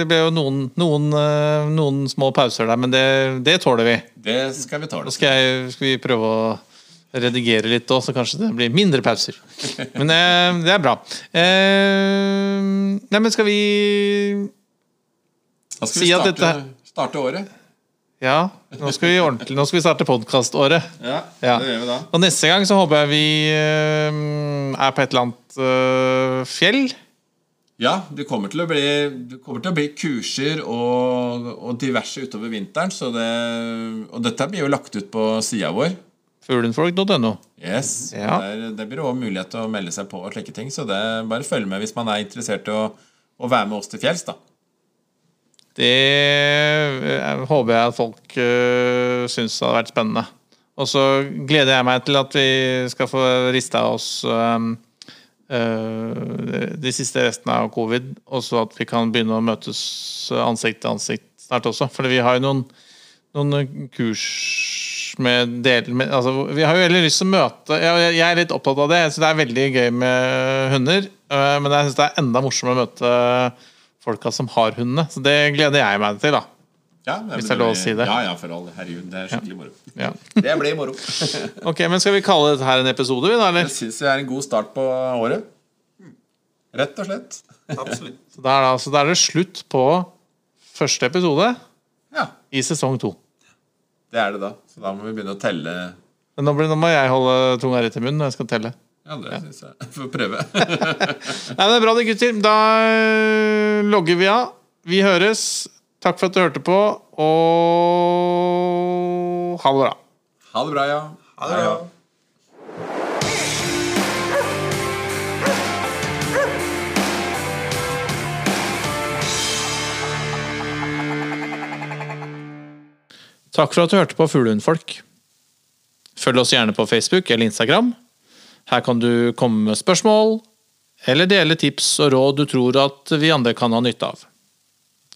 det ble jo noen, noen, øh, noen små pauser der, men det, det tåler vi. Det skal vi tåle. skal, jeg, skal vi prøve å redigere litt òg, så kanskje det blir mindre pauser. Men eh, det er bra. Eh, nei, men skal vi skal Si vi at starte, dette- starte året. Ja, nå skal vi ordentlig Nå skal vi starte podkaståret. Ja, Ja. det gjør vi da. Og neste gang så håper jeg vi eh, er på et eller annet eh, fjell. Ja, det kommer til å bli, det kommer til å bli kurser og, og diverse utover vinteren. Så det, og dette blir jo lagt ut på sida vår. Fuglenfolk.no. Yes, Ja. Der, det blir også mulighet til å melde seg på og slike ting. Så det, bare følg med hvis man er interessert i å, å være med oss til fjells. da det eh, håper jeg at folk eh, uh, syns hadde vært spennende. Og så gleder jeg meg til at vi skal få rista oss um, uh, de siste restene av covid, og så at vi kan begynne å møtes ansikt til ansikt snart også. For vi har jo noen, noen kurs med del... Med, altså, vi har jo veldig lyst til å møte Jeg, jeg er litt opptatt av det. Jeg synes det er veldig gøy med hunder. eh, men jeg syns det er enda morsommere å møte folka som har hundene. Så det gleder jeg meg til, da. Ja, Hvis det er lov å si det. Ja, ja, for all herregud. Det er skikkelig moro. Ja. Det blir moro. Ok, men Skal vi kalle dette her en episode, vi da? eller? Jeg syns det er en god start på året. Rett og slett. Absolutt. Så da er det, altså, da er det slutt på første episode Ja, i sesong to. det er det da. Så da må vi begynne å telle. Men nå, blir, nå må jeg holde tunga rett i munnen når jeg skal telle. Ja, det syns jeg. Får prøve. Nei, men det er bra det, gutter. Da logger vi av. Vi høres. Takk for at du hørte på, og ha det bra. Ha det bra, ja. Ha det bra. ja. Takk for at du hørte på Fuglehundfolk. Følg oss gjerne på Facebook eller Instagram. Her kan du komme med spørsmål, eller dele tips og råd du tror at vi andre kan ha nytte av.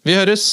Vi høres!